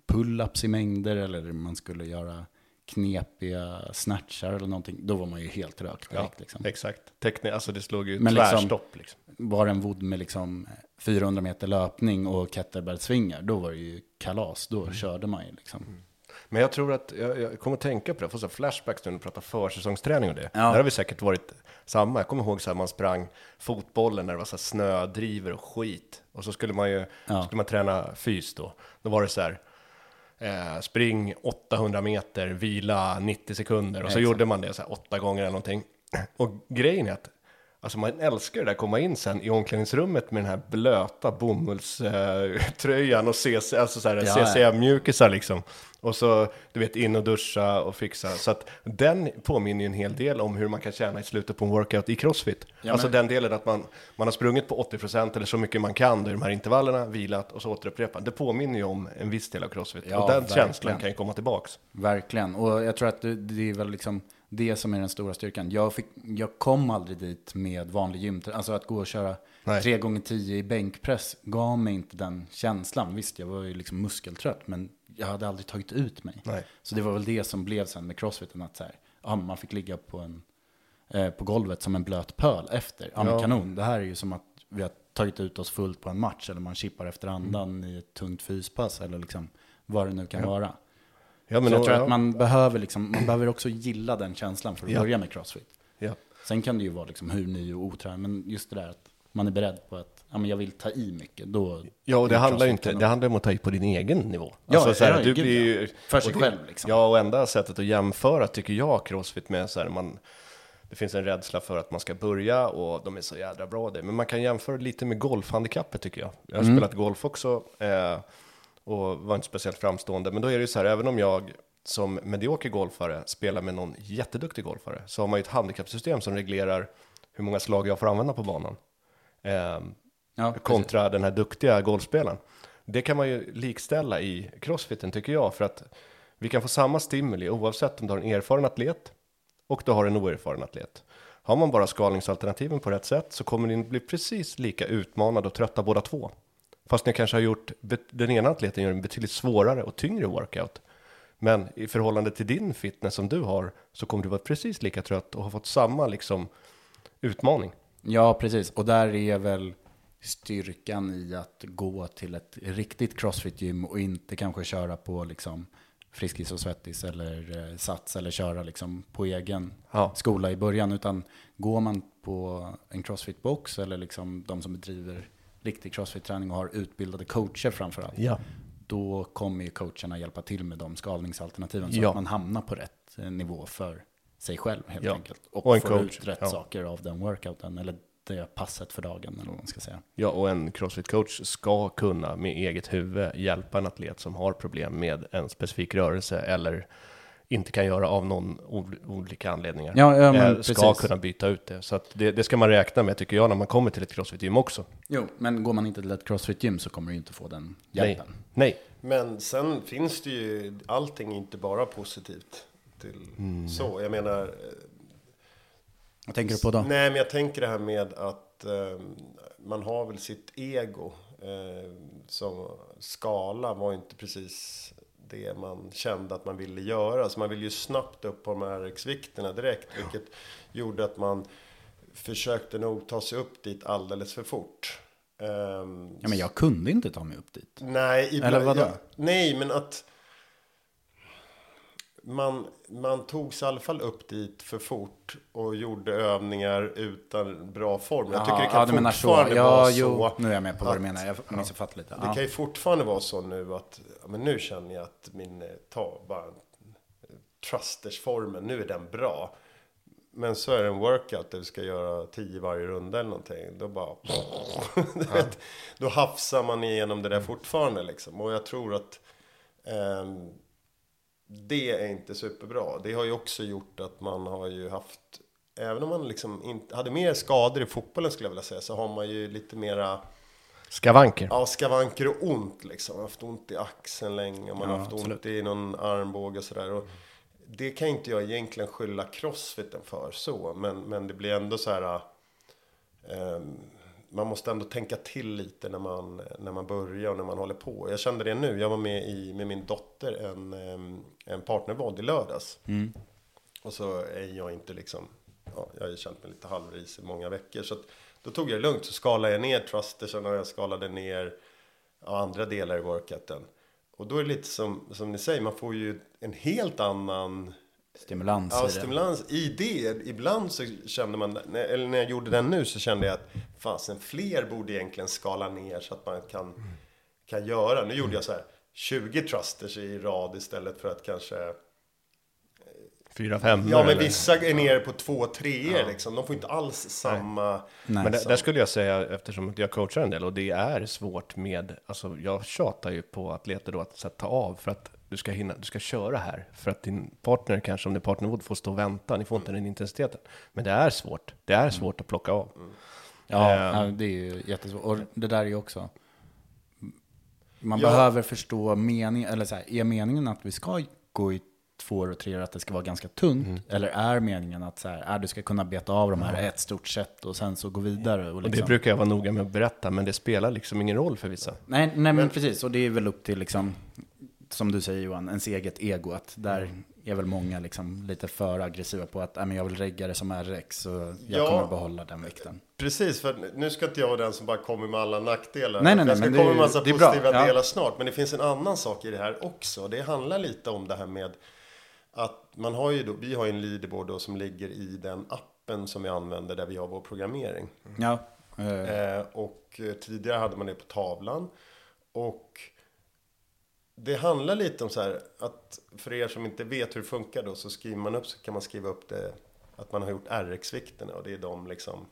pull-ups i mängder eller man skulle göra knepiga snatchar eller någonting, då var man ju helt rökt direkt. liksom. Exakt. Teknik, alltså det slog ju Men liksom- tvärstopp liksom. var det en vodd med liksom 400 meter löpning och kettlebellsvingar, då var det ju kalas. Då Mm. körde man ju liksom. Men jag tror att, jag, jag kommer att tänka på det, jag får så flashbacks nu när vi pratar försäsongsträning och det. Ja. Där har vi säkert varit samma. Jag kommer ihåg så här, man sprang fotbollen när det var så här snödriver och skit. Och så skulle man ju, Ja. skulle man träna fys då. Då var det så här, eh, spring 800 meter, vila 90 sekunder. Och så Exakt. gjorde man det så här åtta gånger eller någonting. (clears throat) Och grejen är att Alltså man älskar det där, komma in sen i omklädningsrummet med den här blöta bomullströjan och CC, alltså så här Ja. CCM-mjukisar liksom. Och så, du vet, in och duscha och fixa. Så att den påminner ju en hel del om hur man kan tjäna i slutet på en workout i crossfit. Ja, alltså men- den delen att man, man har sprungit på 80% eller så mycket man kan i de här intervallerna, vilat och så återupprepat. Det påminner ju om en viss del av crossfit. Ja, och den verkligen. känslan kan ju komma tillbaks. Verkligen. Och jag tror att det, det är väl liksom det som är den stora styrkan. Jag, fick, jag kom aldrig dit med vanlig gymträning. Alltså att gå och köra Nej. tre gånger tio i bänkpress gav mig inte den känslan. Visst, jag var ju liksom muskeltrött, men jag hade aldrig tagit ut mig. Nej. Så det var väl det som blev sen med crossfiten, att så här, ja, man fick ligga på, en, eh, på golvet som en blöt pöl efter. Ja, Ja. kanon. Det här är ju som att vi har tagit ut oss fullt på en match, eller man chippar efter andan Mm. i ett tungt fyspass, eller liksom vad det nu kan vara. Ja, Så jag tror ja. att man behöver, liksom, man behöver också gilla den känslan för att Ja. börja med crossfit. Sen kan det ju vara liksom hur ny och otränad, men just det där att man är beredd på att ja, men jag vill ta i mycket. Då Ja, och det handlar ju inte, det handlar om att ta i på din egen nivå. Ja, så här, ja, du blir ja. ju... För sig själv, liksom. Ja, och enda sättet att jämföra tycker jag crossfit med så här, man, det finns en rädsla för att man ska börja och de är så jädra bra det. Men man kan jämföra lite med golfhandikappet tycker jag. Jag har Mm. spelat golf också eh, och var inte speciellt framstående. Men då är det ju så här, även om jag som medioker golfare spelar med någon jätteduktig golfare så har man ju ett handikappsystem som reglerar hur många slag jag får använda på banan. Ehm, ja, precis. kontra den här duktiga golfspelaren. Det kan man ju likställa i crossfiten tycker jag, för att vi kan få samma stimuli oavsett om du har en erfaren atlet och du har en oerfaren atlet. Har man bara skalningsalternativen på rätt sätt så kommer ni bli precis lika utmanade och trötta båda två. Fast ni kanske har gjort, den ena atleten gör en betydligt svårare och tyngre workout. Men i förhållande till din fitness som du har så kommer du vara precis lika trött och ha fått samma liksom utmaning. Ja, precis. Och där är väl styrkan i att gå till ett riktigt crossfit-gym och inte kanske köra på liksom Friskis och Svettis eller eh, Sats eller köra liksom på egen Ja. skola i början. Utan går man på en crossfit-box eller liksom de som bedriver riktig crossfit-träning och har utbildade coacher framför allt. Ja. Då kommer ju coacherna hjälpa till med de skalningsalternativen så Ja. att man hamnar på rätt eh, nivå för sig själv helt Ja. enkelt. Och, Och en får coach, ut rätt ja. saker av den workouten eller det passet för dagen eller vad man ska säga. Ja, och en crossfit-coach ska kunna med eget huvud hjälpa en atlet som har problem med en specifik rörelse eller inte kan göra av någon ol- olika anledningar. Ja, ja, men ska precis. kunna byta ut det. Så att det, det ska man räkna med tycker jag när man kommer till ett crossfit-gym också. Jo, men går man inte till ett crossfit-gym så kommer du inte få den Nej. hjälpen. Nej. Men sen finns det ju, allting inte bara positivt. Till Så, jag menar, eh, Vad tänker du på då? Nej, men jag tänker det här med att eh, man har väl sitt ego. Eh, som skala var inte precis det man kände att man ville göra. Så man ville ju snabbt upp på de här RX-vikterna direkt. Vilket gjorde att man försökte nog ta sig upp dit alldeles för fort. Ehm, Ja, men jag kunde inte ta mig upp dit. Nej, ibland, Eller vadå? Ja, nej, men att man, man tog sig i alla fall upp dit för fort och gjorde övningar utan bra form. Jag tycker det kan ja, du menar så. fortfarande Ja, vara jo, så. nu är jag med på vad du menar. Jag missuppfattar lite. Det Ja. kan ju fortfarande vara så nu att ja, men nu känner jag att min eh, ta bara trustersformen, nu är den bra. Men så är det en workout där vi ska göra tio varje runda eller någonting. Då bara... Du (laughs) vet, Då hafsar man igenom det där fortfarande liksom. Och jag tror att ehm, det är inte superbra. Det har ju också gjort att man har ju haft... Även om man liksom inte hade mer skador i fotbollen skulle jag vilja säga. Så har man ju lite mera... Skavanker. Ja, skavanker och ont liksom. Man har haft ont i axeln länge. Man har Ja, haft ont absolut. i någon armbåge och sådär. Och det kan inte jag egentligen skylla crossfiten för så. Men, men det blir ändå så här. ehm, man måste ändå tänka till lite när man, när man börjar och när man håller på. Jag kände det nu. Jag var med i, med min dotter en, en partnervåld i lördags. Och så är jag inte liksom, ja, jag har ju känt mig lite halvris i många veckor. Så att, då tog jag det lugnt, så skalade jag ner trustersen och jag skalade ner ja, andra delar i workouten. Och då är det lite som, som ni säger, man får ju en helt annan Stimulans ja, i stimulans i det. Ibland så kände man, eller när jag gjorde den nu så kände jag att fasen fler borde egentligen skala ner så att man kan, kan göra. Nu gjorde jag så här 20 trusters i rad istället för att kanske Fyra, fem. Ja, men eller? vissa är nere på två, treor liksom. De får inte alls samma... Nej. Men där, så. där skulle jag säga, eftersom jag coachar en del, och det är svårt med, alltså jag tjatar ju på atleter då att så här, ta av för att du ska hinna, du ska köra här. För att din partner, kanske om det är partnervård, får stå och vänta, ni får inte den intensiteten. Men det är svårt, det är svårt att plocka av. Ja, Ehm. Ja, det är ju jättesvårt. Och det där är ju också... Man Ja. behöver förstå meningen, eller så här, är meningen att vi ska gå i två och tre att det ska vara ganska tunt? Mm. Eller är meningen att så här, är, du ska kunna beta av de här ett stort set och sen så gå vidare? Och Och det liksom, brukar jag vara noga med att berätta, men det spelar liksom ingen roll för vissa. nej, nej, men precis. Och det är väl upp till, liksom, som du säger Johan, ens eget ego. Att där är väl många liksom lite för aggressiva på att "Nej, men jag vill regga det som RX och jag Ja. kommer behålla den vikten. Precis, för nu ska inte jag vara den som bara kommer med alla nackdelar. Nej, nej, För jag nej, ska komma med massa det är bra, positiva ja. delar snart. Men det finns en annan sak i det här också. Det handlar lite om det här med att man har ju då, vi har ju en leaderboard då som ligger i den appen som vi använder där vi har vår programmering. Ja. eh, Eh, och eh, tidigare hade man det på tavlan. Och det handlar lite om så här att för er som inte vet hur det funkar då så skriver man upp så kan man skriva upp det att man har gjort RX-vikterna och det är de liksom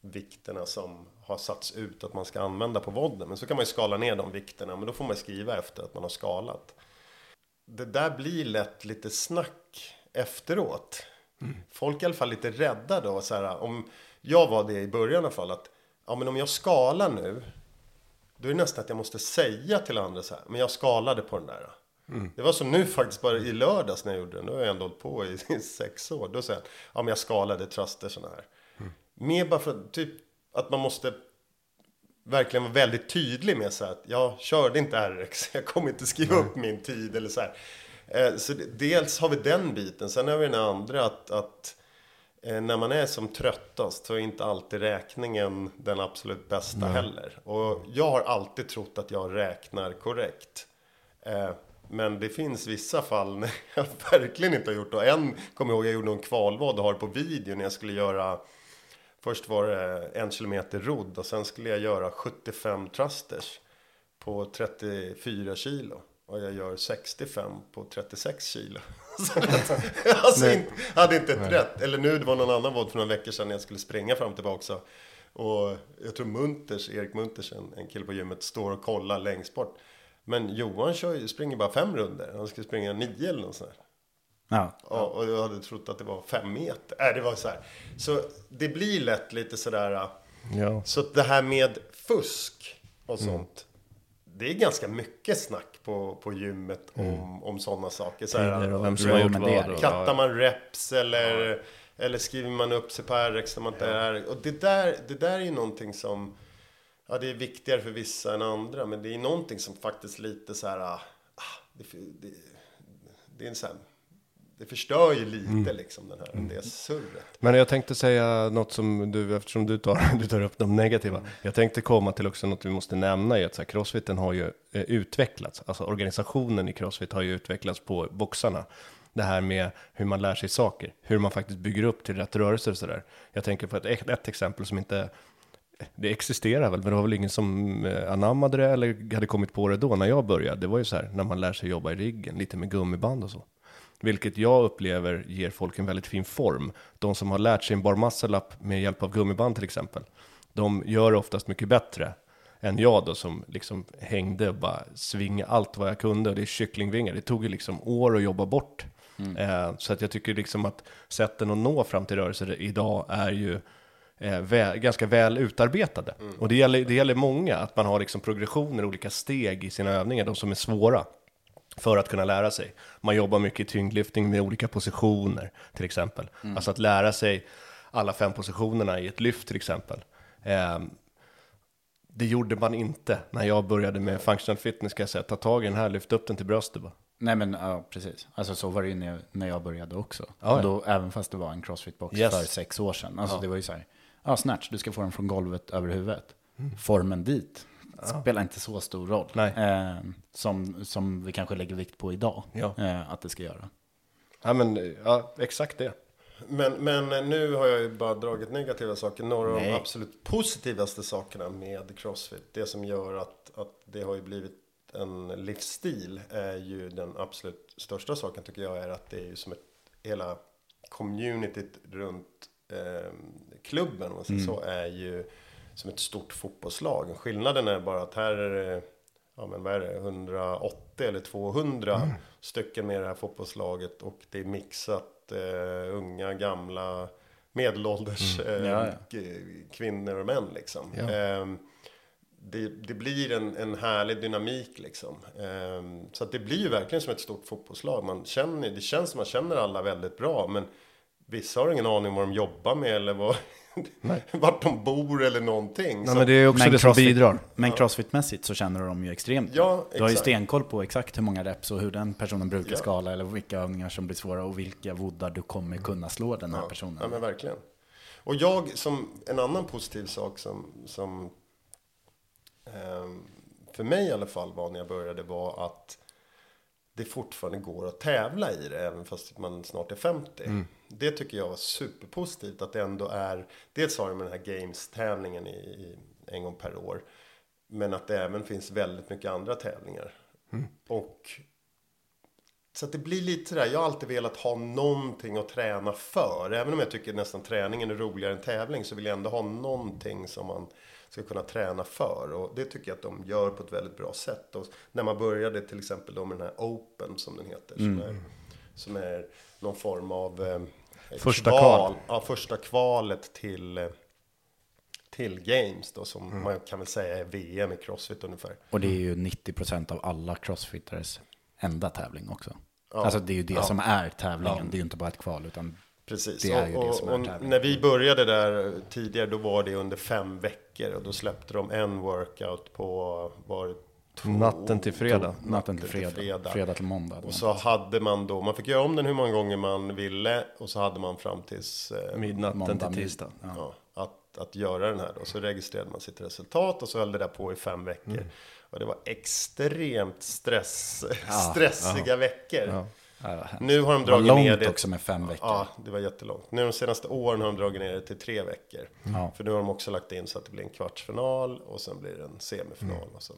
vikterna som har satts ut att man ska använda på vodden. Men så kan man ju skala ner de vikterna men då får man skriva efter att man har skalat. Det där blir lätt lite snack efteråt. Folk är i alla fall lite rädda då. Så här, om jag var det i början i alla fall. Att, ja, men om jag skalar nu. Då är det nästan att jag måste säga till andra så här. Men jag skalade på den där. Det var som nu faktiskt bara i lördags när jag gjorde den. Nu har jag ändå hållit på i, sex år. Då säger han, ja men jag skalade truster sådana här. Mer bara för typ, att man måste verkligen var väldigt tydlig med så här att jag körde inte RX, (laughs) jag kommer inte skriva upp min tid eller så här. Eh, Så dels har vi den biten, sen har vi den andra att, att när man är som tröttast så är inte alltid räkningen den absolut bästa heller. Och jag har alltid trott att jag räknar korrekt. Eh, Men det finns vissa fall när (laughs) jag verkligen inte har gjort det. Och En kommer jag ihåg, jag gjorde en kvalvad och har på video när jag skulle göra Först var det en kilometer rodd och sen skulle jag göra 75 trusters på 34 kilo. Och jag gör 65 på 36 kilo. (laughs) Alltså, inte, hade inte ett rätt. Eller nu, det var någon annan våld för några veckor sedan när jag skulle springa fram och tillbaka. Och jag tror Munters, Erik Munters, en, en kille på gymmet, står och kollar längst bort. Men Johan kör, springer bara fem runder. Han skulle springa nio eller något sånt där. Ja. Ja, och jag hade trott att det var fem meter. Nej, det var så här. Så det blir lätt lite sådär. äh, Ja. Så det här med fusk och sånt. Det är ganska mycket snack på, på gymmet om, om sådana saker. Så här, och vem som har gjort vad. kattar man reps eller, eller skriver man upp sig på RX när man inte är Och det där, det där är ju någonting som... Ja, det är viktigare för vissa än andra. Men det är någonting som faktiskt lite så här... ah, Det, det, det är en så här, det förstör ju lite liksom den här, det surret. Men jag tänkte säga något som du, eftersom du tar, (laughs) du tar upp de negativa. Jag tänkte komma till också något vi måste nämna i att så här, crossfiten har ju eh, utvecklats. Alltså organisationen i crossfit har ju utvecklats på boxarna. Det här med hur man lär sig saker, hur man faktiskt bygger upp till rätt rörelser och sådär. Jag tänker på ett, ett exempel som inte, det existerar väl, men det var väl ingen som eh, anammade det eller hade kommit på det då när jag började. Det var ju så här, när man lär sig jobba i riggen, lite med gummiband och så. Vilket jag upplever ger folk en väldigt fin form. De som har lärt sig en bar muscle up med hjälp av gummiband till exempel, de gör oftast mycket bättre än jag då som liksom hängde och bara svingade allt vad jag kunde. Och det är kycklingvingar, det tog ju liksom år att jobba bort. Eh, så att jag tycker liksom att sätten att nå fram till rörelser idag är ju eh, väl, ganska väl utarbetade. Och det gäller, det gäller många, att man har liksom progressioner, olika steg i sina övningar, de som är svåra för att kunna lära sig. Man jobbar mycket i tyngdlyftning med olika positioner, till exempel. Alltså att lära sig alla fem positionerna i ett lyft, till exempel. Ehm, det gjorde man inte när jag började med functional fitness, ska jag säga. Ta tag i den här, lyft upp den till bröstet bara. Nej men ja, precis. Alltså så var det ju när jag, när jag började också. Ja, ja. Då, även fast det var en crossfit-box Yes. för sex år sedan. Alltså det var ju så här, ja snatch, du ska få den från golvet över huvudet. Formen dit spelar inte så stor roll. Eh, som, som vi kanske lägger vikt på idag. Ja. Eh, att det ska göra. Ja, men ja, exakt det. Men, men nu har jag ju bara dragit negativa saker. Några av Nej. de absolut positivaste sakerna med Crossfit, det som gör att, att det har ju blivit en livsstil, är ju den absolut största saken tycker jag är att det är ju som ett, hela communityt runt eh, klubben, om man säger så, är ju som ett stort fotbollslag. Skillnaden är bara att här är det ja men vad är det, 180 eller 200 stycken med det här fotbollslaget och det är mixat eh, unga, gamla, medelålders eh, Ja, ja. kvinnor och män liksom. Ja. Ehm, det, det blir en, en härlig dynamik liksom. Ehm, så att det blir ju verkligen som ett stort fotbollslag. Man känner, det känns som man känner alla väldigt bra men vissa har ingen aning om vad de jobbar med eller vad, (laughs) vart de bor eller någonting. Nej, Så- men det är också Men det som crossfit- bidrar. Men crossfit-mässigt så känner de ju extremt Ja. Du har ju stenkoll på exakt hur många reps och hur den personen brukar Ja. skala eller vilka övningar som blir svåra och vilka voddar du kommer kunna slå den här personen. Ja, men verkligen. Och jag, som en annan positiv sak som, som ehm, för mig i alla fall var när jag började var att det fortfarande går att tävla i det även fast man snart är 50. Det tycker jag var superpositivt att det ändå är, dels har de den här Games-tävlingen i, i, en gång per år. Men att det även finns väldigt mycket andra tävlingar. Och så att det blir lite där, jag har alltid velat ha någonting att träna för. Även om jag tycker nästan träningen är roligare än tävling så vill jag ändå ha någonting som man ska kunna träna för. Och det tycker jag att de gör på ett väldigt bra sätt. Och när man började till exempel då med den här Open som den heter. Som, är, som är någon form av eh, Första kval. Ja, första kvalet till, eh, till Games då som man kan väl säga är VM i Crossfit ungefär. Och det är ju 90% av alla crossfittares enda tävling också. Alltså det är ju det som är tävlingen. Det är ju inte bara ett kval utan Precis, Det är ju och, det som är och, och tävling. när vi började där tidigare då var det under fem veckor och då släppte de en workout på var Natten till fredag. Natten till fredag, fredag, till måndag. Och så hade man då, man fick göra om den hur många gånger man ville och så hade man fram tills eh, Midnatten Måndag, till tisdag. ja, att, att göra den här då. Så registrerade man sitt resultat och så höll det där på i fem veckor. Mm. Och det var extremt stress, stressiga veckor. Ja, Nu har de det var dragit ner det. också med fem veckor. Ja, det var jättelångt. Nu de senaste åren har de dragit ner det till tre veckor. Ja. För nu har de också lagt in så att det blir en kvartsfinal och sen blir det en semifinal Mm. och sen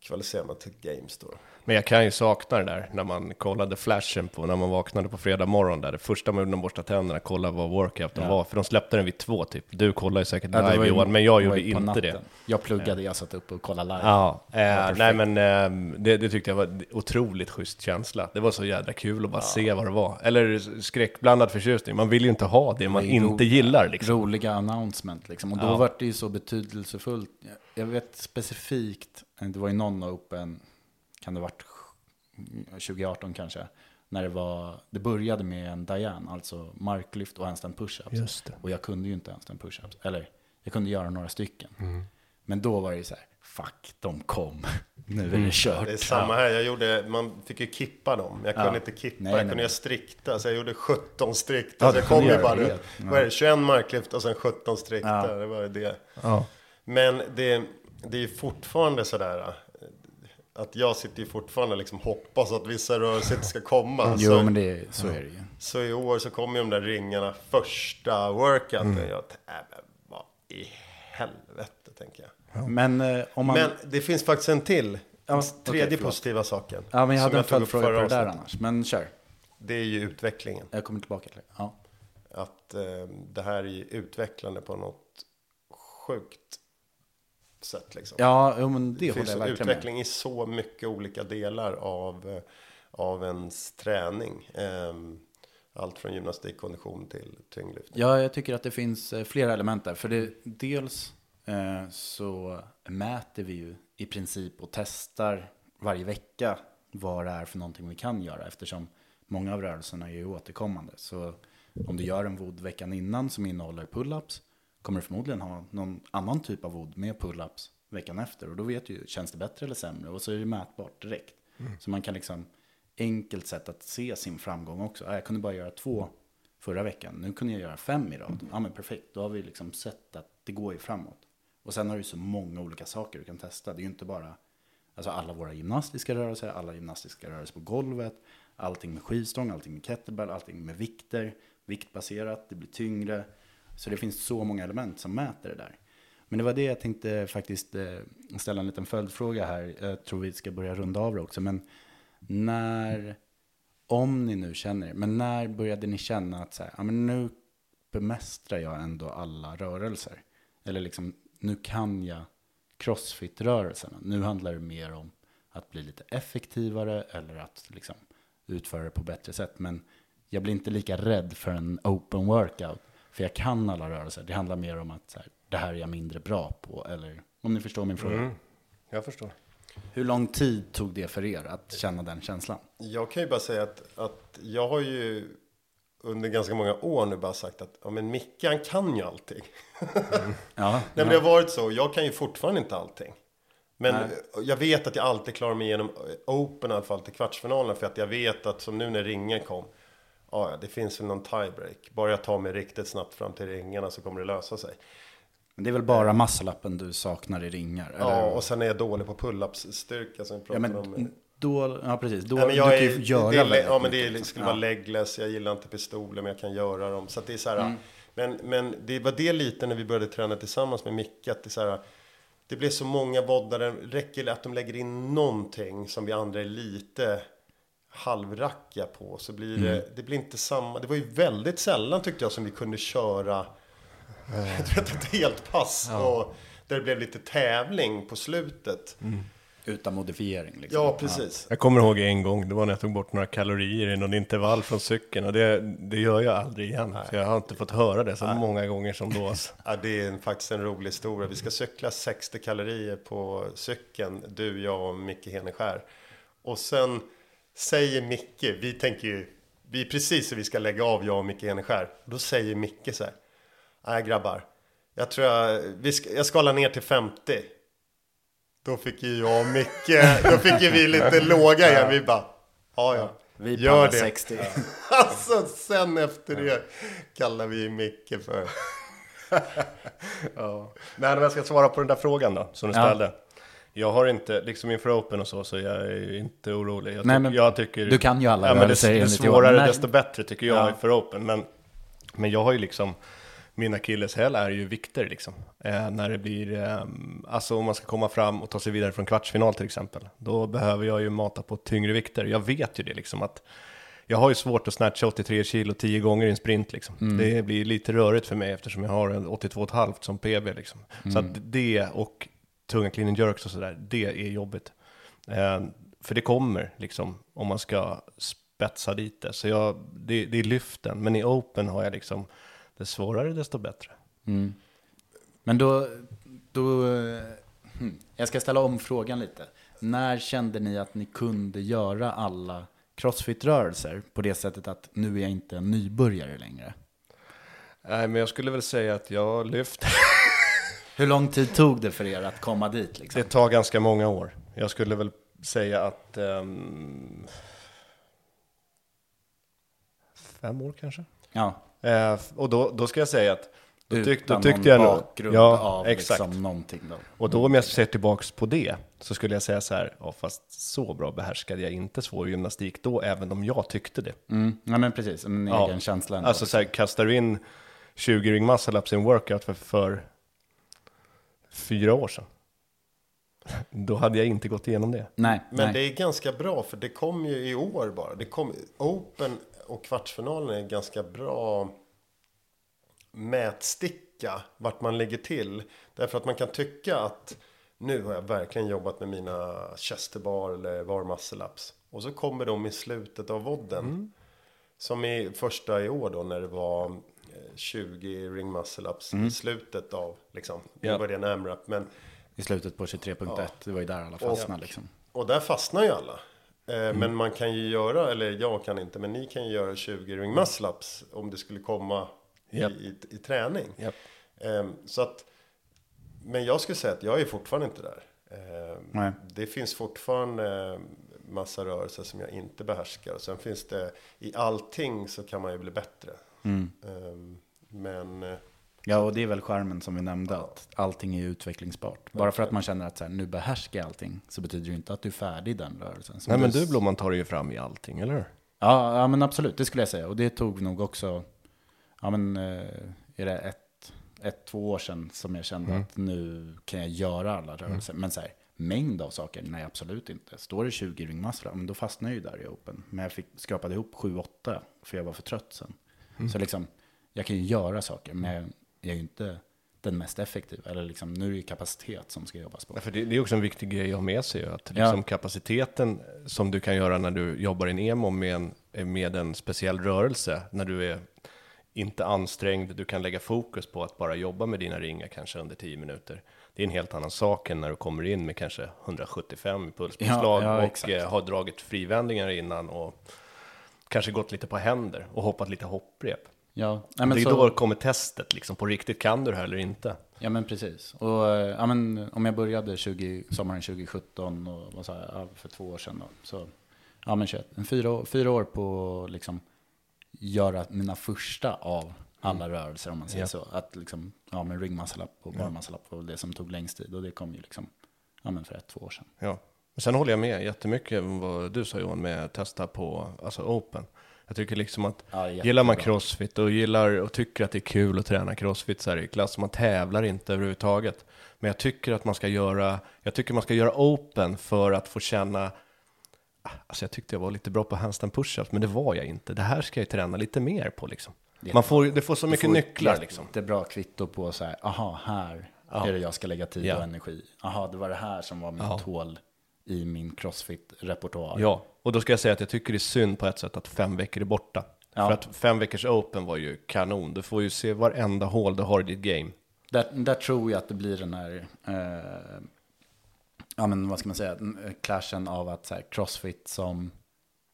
kvalificerar man till Games då. Men jag kan ju sakna det där när man kollade flashen på, när man vaknade på fredag morgon där. Det första man gjorde när man borstade tänderna, kolla vad workouten Ja. var. För de släppte den vid två typ. Du kollade ju säkert Ja, det live Johan, men jag det gjorde inte det. natten. Jag pluggade, jag satt upp och kollade live. Ja, eh, perfekt. nej men eh, det, det tyckte jag var otroligt schysst känsla. Det var så jädra kul att bara se vad det var. Eller skräckblandad förtjusning. Man vill ju inte ha det man Det inte gillar liksom. Roliga announcement liksom. Och då Ja. var det ju så betydelsefullt. Jag- vet specifikt, eh, det var ju någon open, kan det ha varit 2018 kanske. När det var, det började med en Diane, alltså marklyft och handstand pushups. Och jag kunde ju inte handstand pushups. Eller, jag kunde göra några stycken. Mm. Men då var det ju så här, fuck, de kom. (laughs) Nu är det Mm. kört. Det är samma här, jag gjorde, man fick ju kippa dem. Jag kunde Ja. inte kippa, Nej, jag nej, kunde göra strikta. Så jag gjorde 17 strikta. Ja, så jag du kom ju bara, det vad är det, 21 marklyft och sen 17 strikta. Ja. Det var ju det. Ja. Men det, det är fortfarande sådär äh, att jag sitter ju fortfarande liksom hoppas att vissa rörelser inte ska komma. Jo, så, men det, så är det ju. så i år så kommer ju de där ringarna första workouten. Mm. Jag tänkte, äh, vad i helvete tänker jag. Men eh, om man... Men det finns faktiskt en till. Ja, tredje förlåt. positiva saken. ja, men jag hade en följdfråga på det där avsnittet. annars. Men kör. Det är ju utvecklingen. Jag kommer tillbaka till det. Ja. Att eh, det här är ju utvecklande på något sjukt sätt liksom. Ja, jo, men det det håller jag en verkligen med. utveckling i så mycket olika delar av, av ens träning. Ehm, allt från gymnastikkondition till tyngdlyftning. Ja, jag tycker att det finns eh, flera element där. För det, dels eh, så mäter vi ju i princip och testar varje vecka vad det är för någonting vi kan göra. Eftersom många av rörelserna är ju återkommande. Så om du gör en VOD veckan innan som innehåller pull-ups kommer du förmodligen ha någon annan typ av VOD med pull-ups veckan efter. Och då vet du känns det bättre eller sämre? Och så är det mätbart direkt. Så man kan liksom, enkelt sätt att se sin framgång också. Jag kunde bara göra två förra veckan. Nu kunde jag göra fem i rad. Ja men perfekt, då har vi liksom sett att det går ju framåt. Och sen har du så många olika saker du kan testa. Det är ju inte bara alltså alla våra gymnastiska rörelser, alla gymnastiska rörelser på golvet, allting med skivstång, allting med kettlebell, allting med vikter, viktbaserat, det blir tyngre. Så det finns så många element som mäter det där. Men det var det jag tänkte faktiskt eh, ställa en liten följdfråga här. Jag tror vi ska börja runda av det också. Men när, om ni nu känner men när började ni känna att så här, ja, men nu bemästrar jag ändå alla rörelser? Eller liksom, nu kan jag crossfit-rörelserna. Nu handlar det mer om att bli lite effektivare eller att liksom utföra det på bättre sätt. Men jag blir inte lika rädd för en open workout. För jag kan alla rörelser. Det handlar mer om att så här, det här är jag mindre bra på. Eller om ni förstår min fråga. Mm. Jag förstår. Hur lång tid tog det för er att känna den känslan? Jag kan ju bara säga att, att jag har ju under ganska många år nu bara sagt att ja, men Micke han kan ju allting. (laughs) Ja, Nej, men det har varit så. Jag kan ju fortfarande inte allting. Men jag vet att jag alltid klarar mig igenom Open i alla fall till kvartsfinalen. För att jag vet att som nu när ringen kom. Ja, ja, det finns väl någon tiebreak. Bara jag tar mig riktigt snabbt fram till ringarna så kommer det lösa sig. Men det är väl bara massalappen du saknar i ringar? Eller? Ja, och sen är jag dålig på pull-ups-styrka som vi ja, men om. då, ja precis. Då, Ja, men du jag kan ju är, göra det är, Ja, men det är, mycket, skulle liksom. vara legless. Jag gillar inte pistoler, men jag kan göra dem. Så det är så här. Mm. Men, men det var det lite när vi började träna tillsammans med Micke. Att det, är så här, det blev så många voddar. Det räcker att de lägger in någonting som vi andra är lite halvrackiga på. Så blir det, Mm. det blir inte samma. Det var ju väldigt sällan tyckte jag som vi kunde köra du vet, ett helt pass. Och där det blev lite tävling på slutet. Utan modifiering. Liksom. Ja, precis. Jag kommer ihåg en gång, det var när jag tog bort några kalorier i någon intervall från cykeln. Och det, det gör jag aldrig igen. För jag har inte fått höra det så många gånger som då. (laughs) Ja, det är en, faktiskt en rolig historia. Vi ska cykla 60 kalorier på cykeln, du, jag och Micke Heneskär. Och sen säger Micke, vi tänker ju, vi är precis så vi ska lägga av, jag och Micke Eneskär. Då säger Micke så här, nej grabbar, jag tror jag, vi ska, jag skalar ner till 50. Då fick ju jag och Micke, då fick ju vi lite låga igen, vi bara, ja ja. Vi Gör det. 60. (laughs) Alltså sen efter det kallar vi Micke för... (laughs) Ja. Nej, men jag ska svara på den där frågan då, som du Ja. ställde. Jag har inte, liksom inför Open och så, så jag är inte orolig. Jag, Nej, men jag tycker... du kan ju alla ja, men det, rörelser det svårare Men- desto bättre tycker jag Ja. inför Open. Men, men jag har ju liksom, min akilleshäl är ju vikter liksom. Eh, när det blir, eh, alltså om man ska komma fram och ta sig vidare från kvartsfinal till exempel. Då behöver jag ju mata på tyngre vikter. Jag vet ju det liksom att jag har ju svårt att snatcha 83 kilo 10 gånger i en sprint liksom. Mm. Det blir lite rörigt för mig eftersom jag har en 82,5 som PB liksom. Så Mm. att det och tunga clean and jerks och sådär, det är jobbigt. Eh, för det kommer liksom om man ska spetsa dit det. Så jag, det, det är lyften, men i open har jag liksom, det svårare desto bättre. Men då, då eh, (clears throat) jag ska ställa om frågan lite. När kände ni att ni kunde göra alla crossfit-rörelser på det sättet att nu är jag inte en nybörjare längre? Nej, men jag skulle väl säga att jag lyfter. (laughs) Hur lång tid tog det för er att komma dit? Liksom? Det tar ganska många år. Jag skulle väl säga att ehm, fem år kanske. Ja, Eh, och då, då ska jag säga att då, tyck, då utan tyckte någon jag nog, ja, av exakt. Liksom någonting då. Och då om jag ser tillbaks på det så skulle jag säga så här, ja fast så bra behärskade jag inte svår gymnastik då, även om jag tyckte det. Mm. Ja, men precis. En Ja. egen känsla. ändå. Alltså så här, kastar du in 20 ring muscle ups i en workout för, för fyra år sedan. Då hade jag inte gått igenom det. Nej, Men nej. det är ganska bra för det kom ju i år bara. Det kom, Open och kvartsfinalen är ganska bra mätsticka vart man ligger till. Därför att man kan tycka att nu har jag verkligen jobbat med mina chesterbar eller var muscle ups. Och så kommer de i slutet av vodden. Som i första i år då när det var 20 ring muscle ups i slutet av liksom. Nu Ja. var det en AMRAP men I slutet på 23.1, det var ju där alla fastnade liksom. och där fastnar ju alla. Eh, Men man kan ju göra, eller jag kan inte, men ni kan ju göra 20 ring muscle ups om det skulle komma Japp. i, i, i träning. Japp. Eh, Så att, men jag skulle säga att jag är fortfarande inte där. Eh. Det finns fortfarande massa rörelser som jag inte behärskar. Och sen finns det, i allting så kan man ju bli bättre. Eh, Men eh, Ja, och det är väl skärmen som vi nämnde, att allting är utvecklingsbart. Bara för att man känner att så här, nu behärskar jag allting, så betyder det ju inte att du är färdig i den rörelsen. Så Nej men du Blomman tar dig ju fram i allting, eller hur? Ja, ja, men absolut, det skulle jag säga. Och det tog nog också, ja men, eh, är det ett, ett två år sedan som jag kände att nu kan jag göra alla rörelser. Men så här, mängd av saker, nej absolut inte. Står det 20 ringmasslar, men då fastnar jag ju där i open. Men jag fick skrapade ihop 7-8, för jag var för trött sen. Så liksom, jag kan ju göra saker, men jag, är ju inte den mest effektiva. Eller liksom, nu är det ju kapacitet som ska jobbas på. Ja, för det, det är också en viktig grej att ha med sig. Att Ja. liksom kapaciteten som du kan göra när du jobbar i en emo med en, med en speciell rörelse, när du är inte ansträngd, du kan lägga fokus på att bara jobba med dina ringar kanske under 10 minuter. Det är en helt annan sak än när du kommer in med kanske 175 i pulspåslag Ja, ja, och exakt. eh, har dragit frivändningar innan och kanske gått lite på händer och hoppat lite hopprep. Ja, nej, men det är så- då kommer testet, liksom, på riktigt kan du det här eller inte? Ja men precis. Och eh, ja, men, om jag började 20, sommaren 2017 och vad sa jag, ja, för två år sedan då. Så, ja men shit, en fyra, år- fyra år på att liksom göra mina första av alla rörelser om man säger Ja. så. Att liksom, ja men ring muscle up och bar muscle up var det som tog längst tid. Och det kom ju liksom, ja men för ett, två år sedan. Ja. Men sen håller jag med jättemycket om vad du sa Johan med att testa på alltså open. Jag tycker liksom att Ja, gillar man crossfit och gillar och tycker att det är kul att träna crossfit så här i klass, man tävlar inte överhuvudtaget. Men jag tycker att man ska göra, jag tycker man ska göra open för att få känna Alltså jag tyckte jag var lite bra på handstand push-ups, men det var jag inte. Det här ska jag träna lite mer på liksom. Man får, det får så mycket nycklar liksom. Det är bra kvitto på så här, aha, här är det jag ska lägga tid Ja. och energi. Aha, det var det här som var mitt Ja. hål i min crossfit-repertoar. Ja, och då ska jag säga att jag tycker det är synd på ett sätt att fem veckor är borta. Ja. För att fem veckors open var ju kanon. Du får ju se varenda hål du har i ditt game. Där, där tror jag att det blir den här, eh, ja men vad ska man säga, eh, clashen av att så här, crossfit som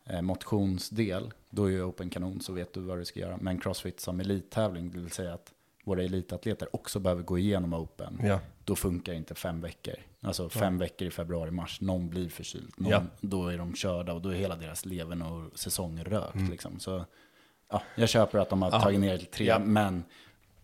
eh, motionsdel, då är ju open kanon så vet du vad du ska göra. Men crossfit som elittävling, det vill säga att våra elitatleter också behöver gå igenom open. Ja. Då funkar inte fem veckor. Alltså fem veckor i februari, mars, någon blir förkyld. Någon, Ja. Då är de körda och då är hela deras levern och säsong rökt. Mm. Liksom. Så ja, jag köper att de har tagit ner till tre, Ja. men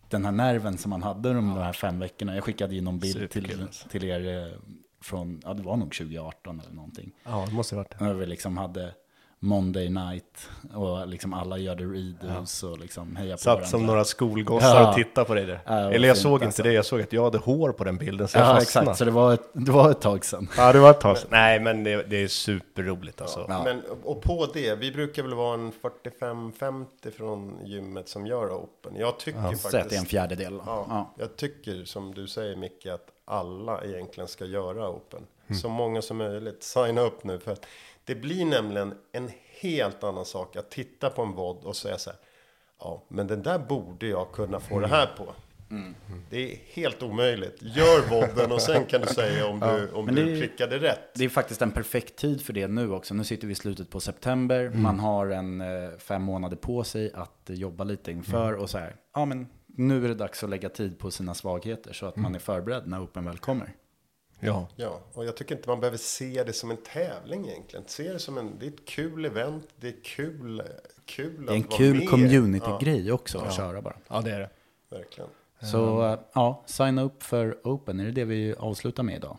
den här nerven som man hade de här fem veckorna. Jag skickade in någon bild till, alltså. till er eh, från, ja det var nog 2018 eller någonting. Ja, det måste ha varit det. När vi liksom hade Monday night och liksom alla gjorde redos och liksom heja på Satt varandra. som några skolgossar Ja. och tittade på dig där. Ja, det Eller jag fint, såg inte alltså. det, jag såg att jag hade hår på den bilden så jag Ja fastnade. exakt, så det var ett, det var ett tag sedan. Ja, det var ett tag sedan. Nej, men det, det är superroligt alltså. Ja. Men, och på det, vi brukar väl vara en 45-50 från gymmet som gör open. Jag tycker Så att det är en faktiskt, fjärdedel. ja, Ja. jag tycker som du säger Micke att alla egentligen ska göra open. Mm. Så många som möjligt, signa upp nu för att det blir nämligen en helt annan sak att titta på en VOD och säga så här. Ja, men den där borde jag kunna få det här på. Mm. Det är helt omöjligt. Gör VODen och sen kan du säga om (laughs) du, om men du är- prickade rätt. Det är faktiskt en perfekt tid för det nu också. Nu sitter vi i slutet på september. Mm. Man har en eh, fem månader på sig att jobba lite inför. Mm. Och så här, ja men nu är det dags att lägga tid på sina svagheter. Så att Mm. man är förberedd när Open väl kommer. Ja. Ja, och jag tycker inte man behöver se det som en tävling egentligen. Se det som en, det är ett kul event, det är kul, kul Det är en att vara kul med. community-grej också att köra bara. ja, det är det. Ja, verkligen. Så eh, ja, signa upp för Open. Är det det vi avslutar med idag?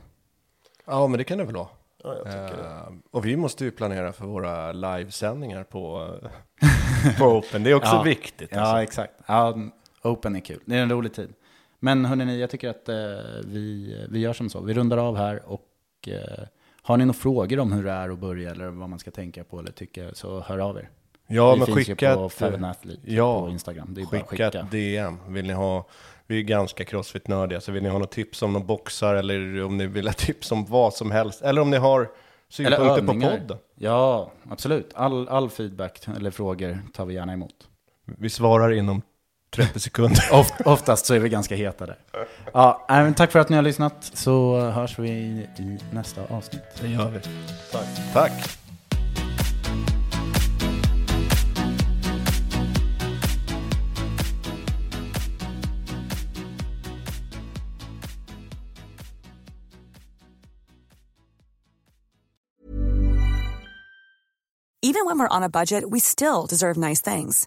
Ja, men det kan det väl vara. Ja, jag tycker det. Eh, och vi måste ju planera för våra livesändningar på, (laughs) på Open. Det är också Ja. viktigt. Ja, Alltså. exakt. Ja, Open är kul. Det är en rolig tid. Men hörni, jag tycker att eh, vi, vi gör som så. Vi rundar av här och eh, har ni några frågor om hur det är att börja eller vad man ska tänka på eller tycka så hör av er. Ja, vi men finns skicka ju på ett, Faven Athlete ja, på Instagram. Det är bara skicka skicka. ett DM. Vill ni ha, vi är ganska crossfit-nördiga, så vill ni ha något tips om någon boxar eller om ni vill ha tips om vad som helst. Eller om ni har synpunkter på podden. Ja, absolut. All, all feedback eller frågor tar vi gärna emot. Vi svarar inom 30 sekunder. (laughs) Oft, oftast så är vi ganska heta där. Ja, men tack för att ni har lyssnat så hörs vi i nästa avsnitt. Det gör vi. Tack. Tack. Even when we're on a budget, we still deserve nice things.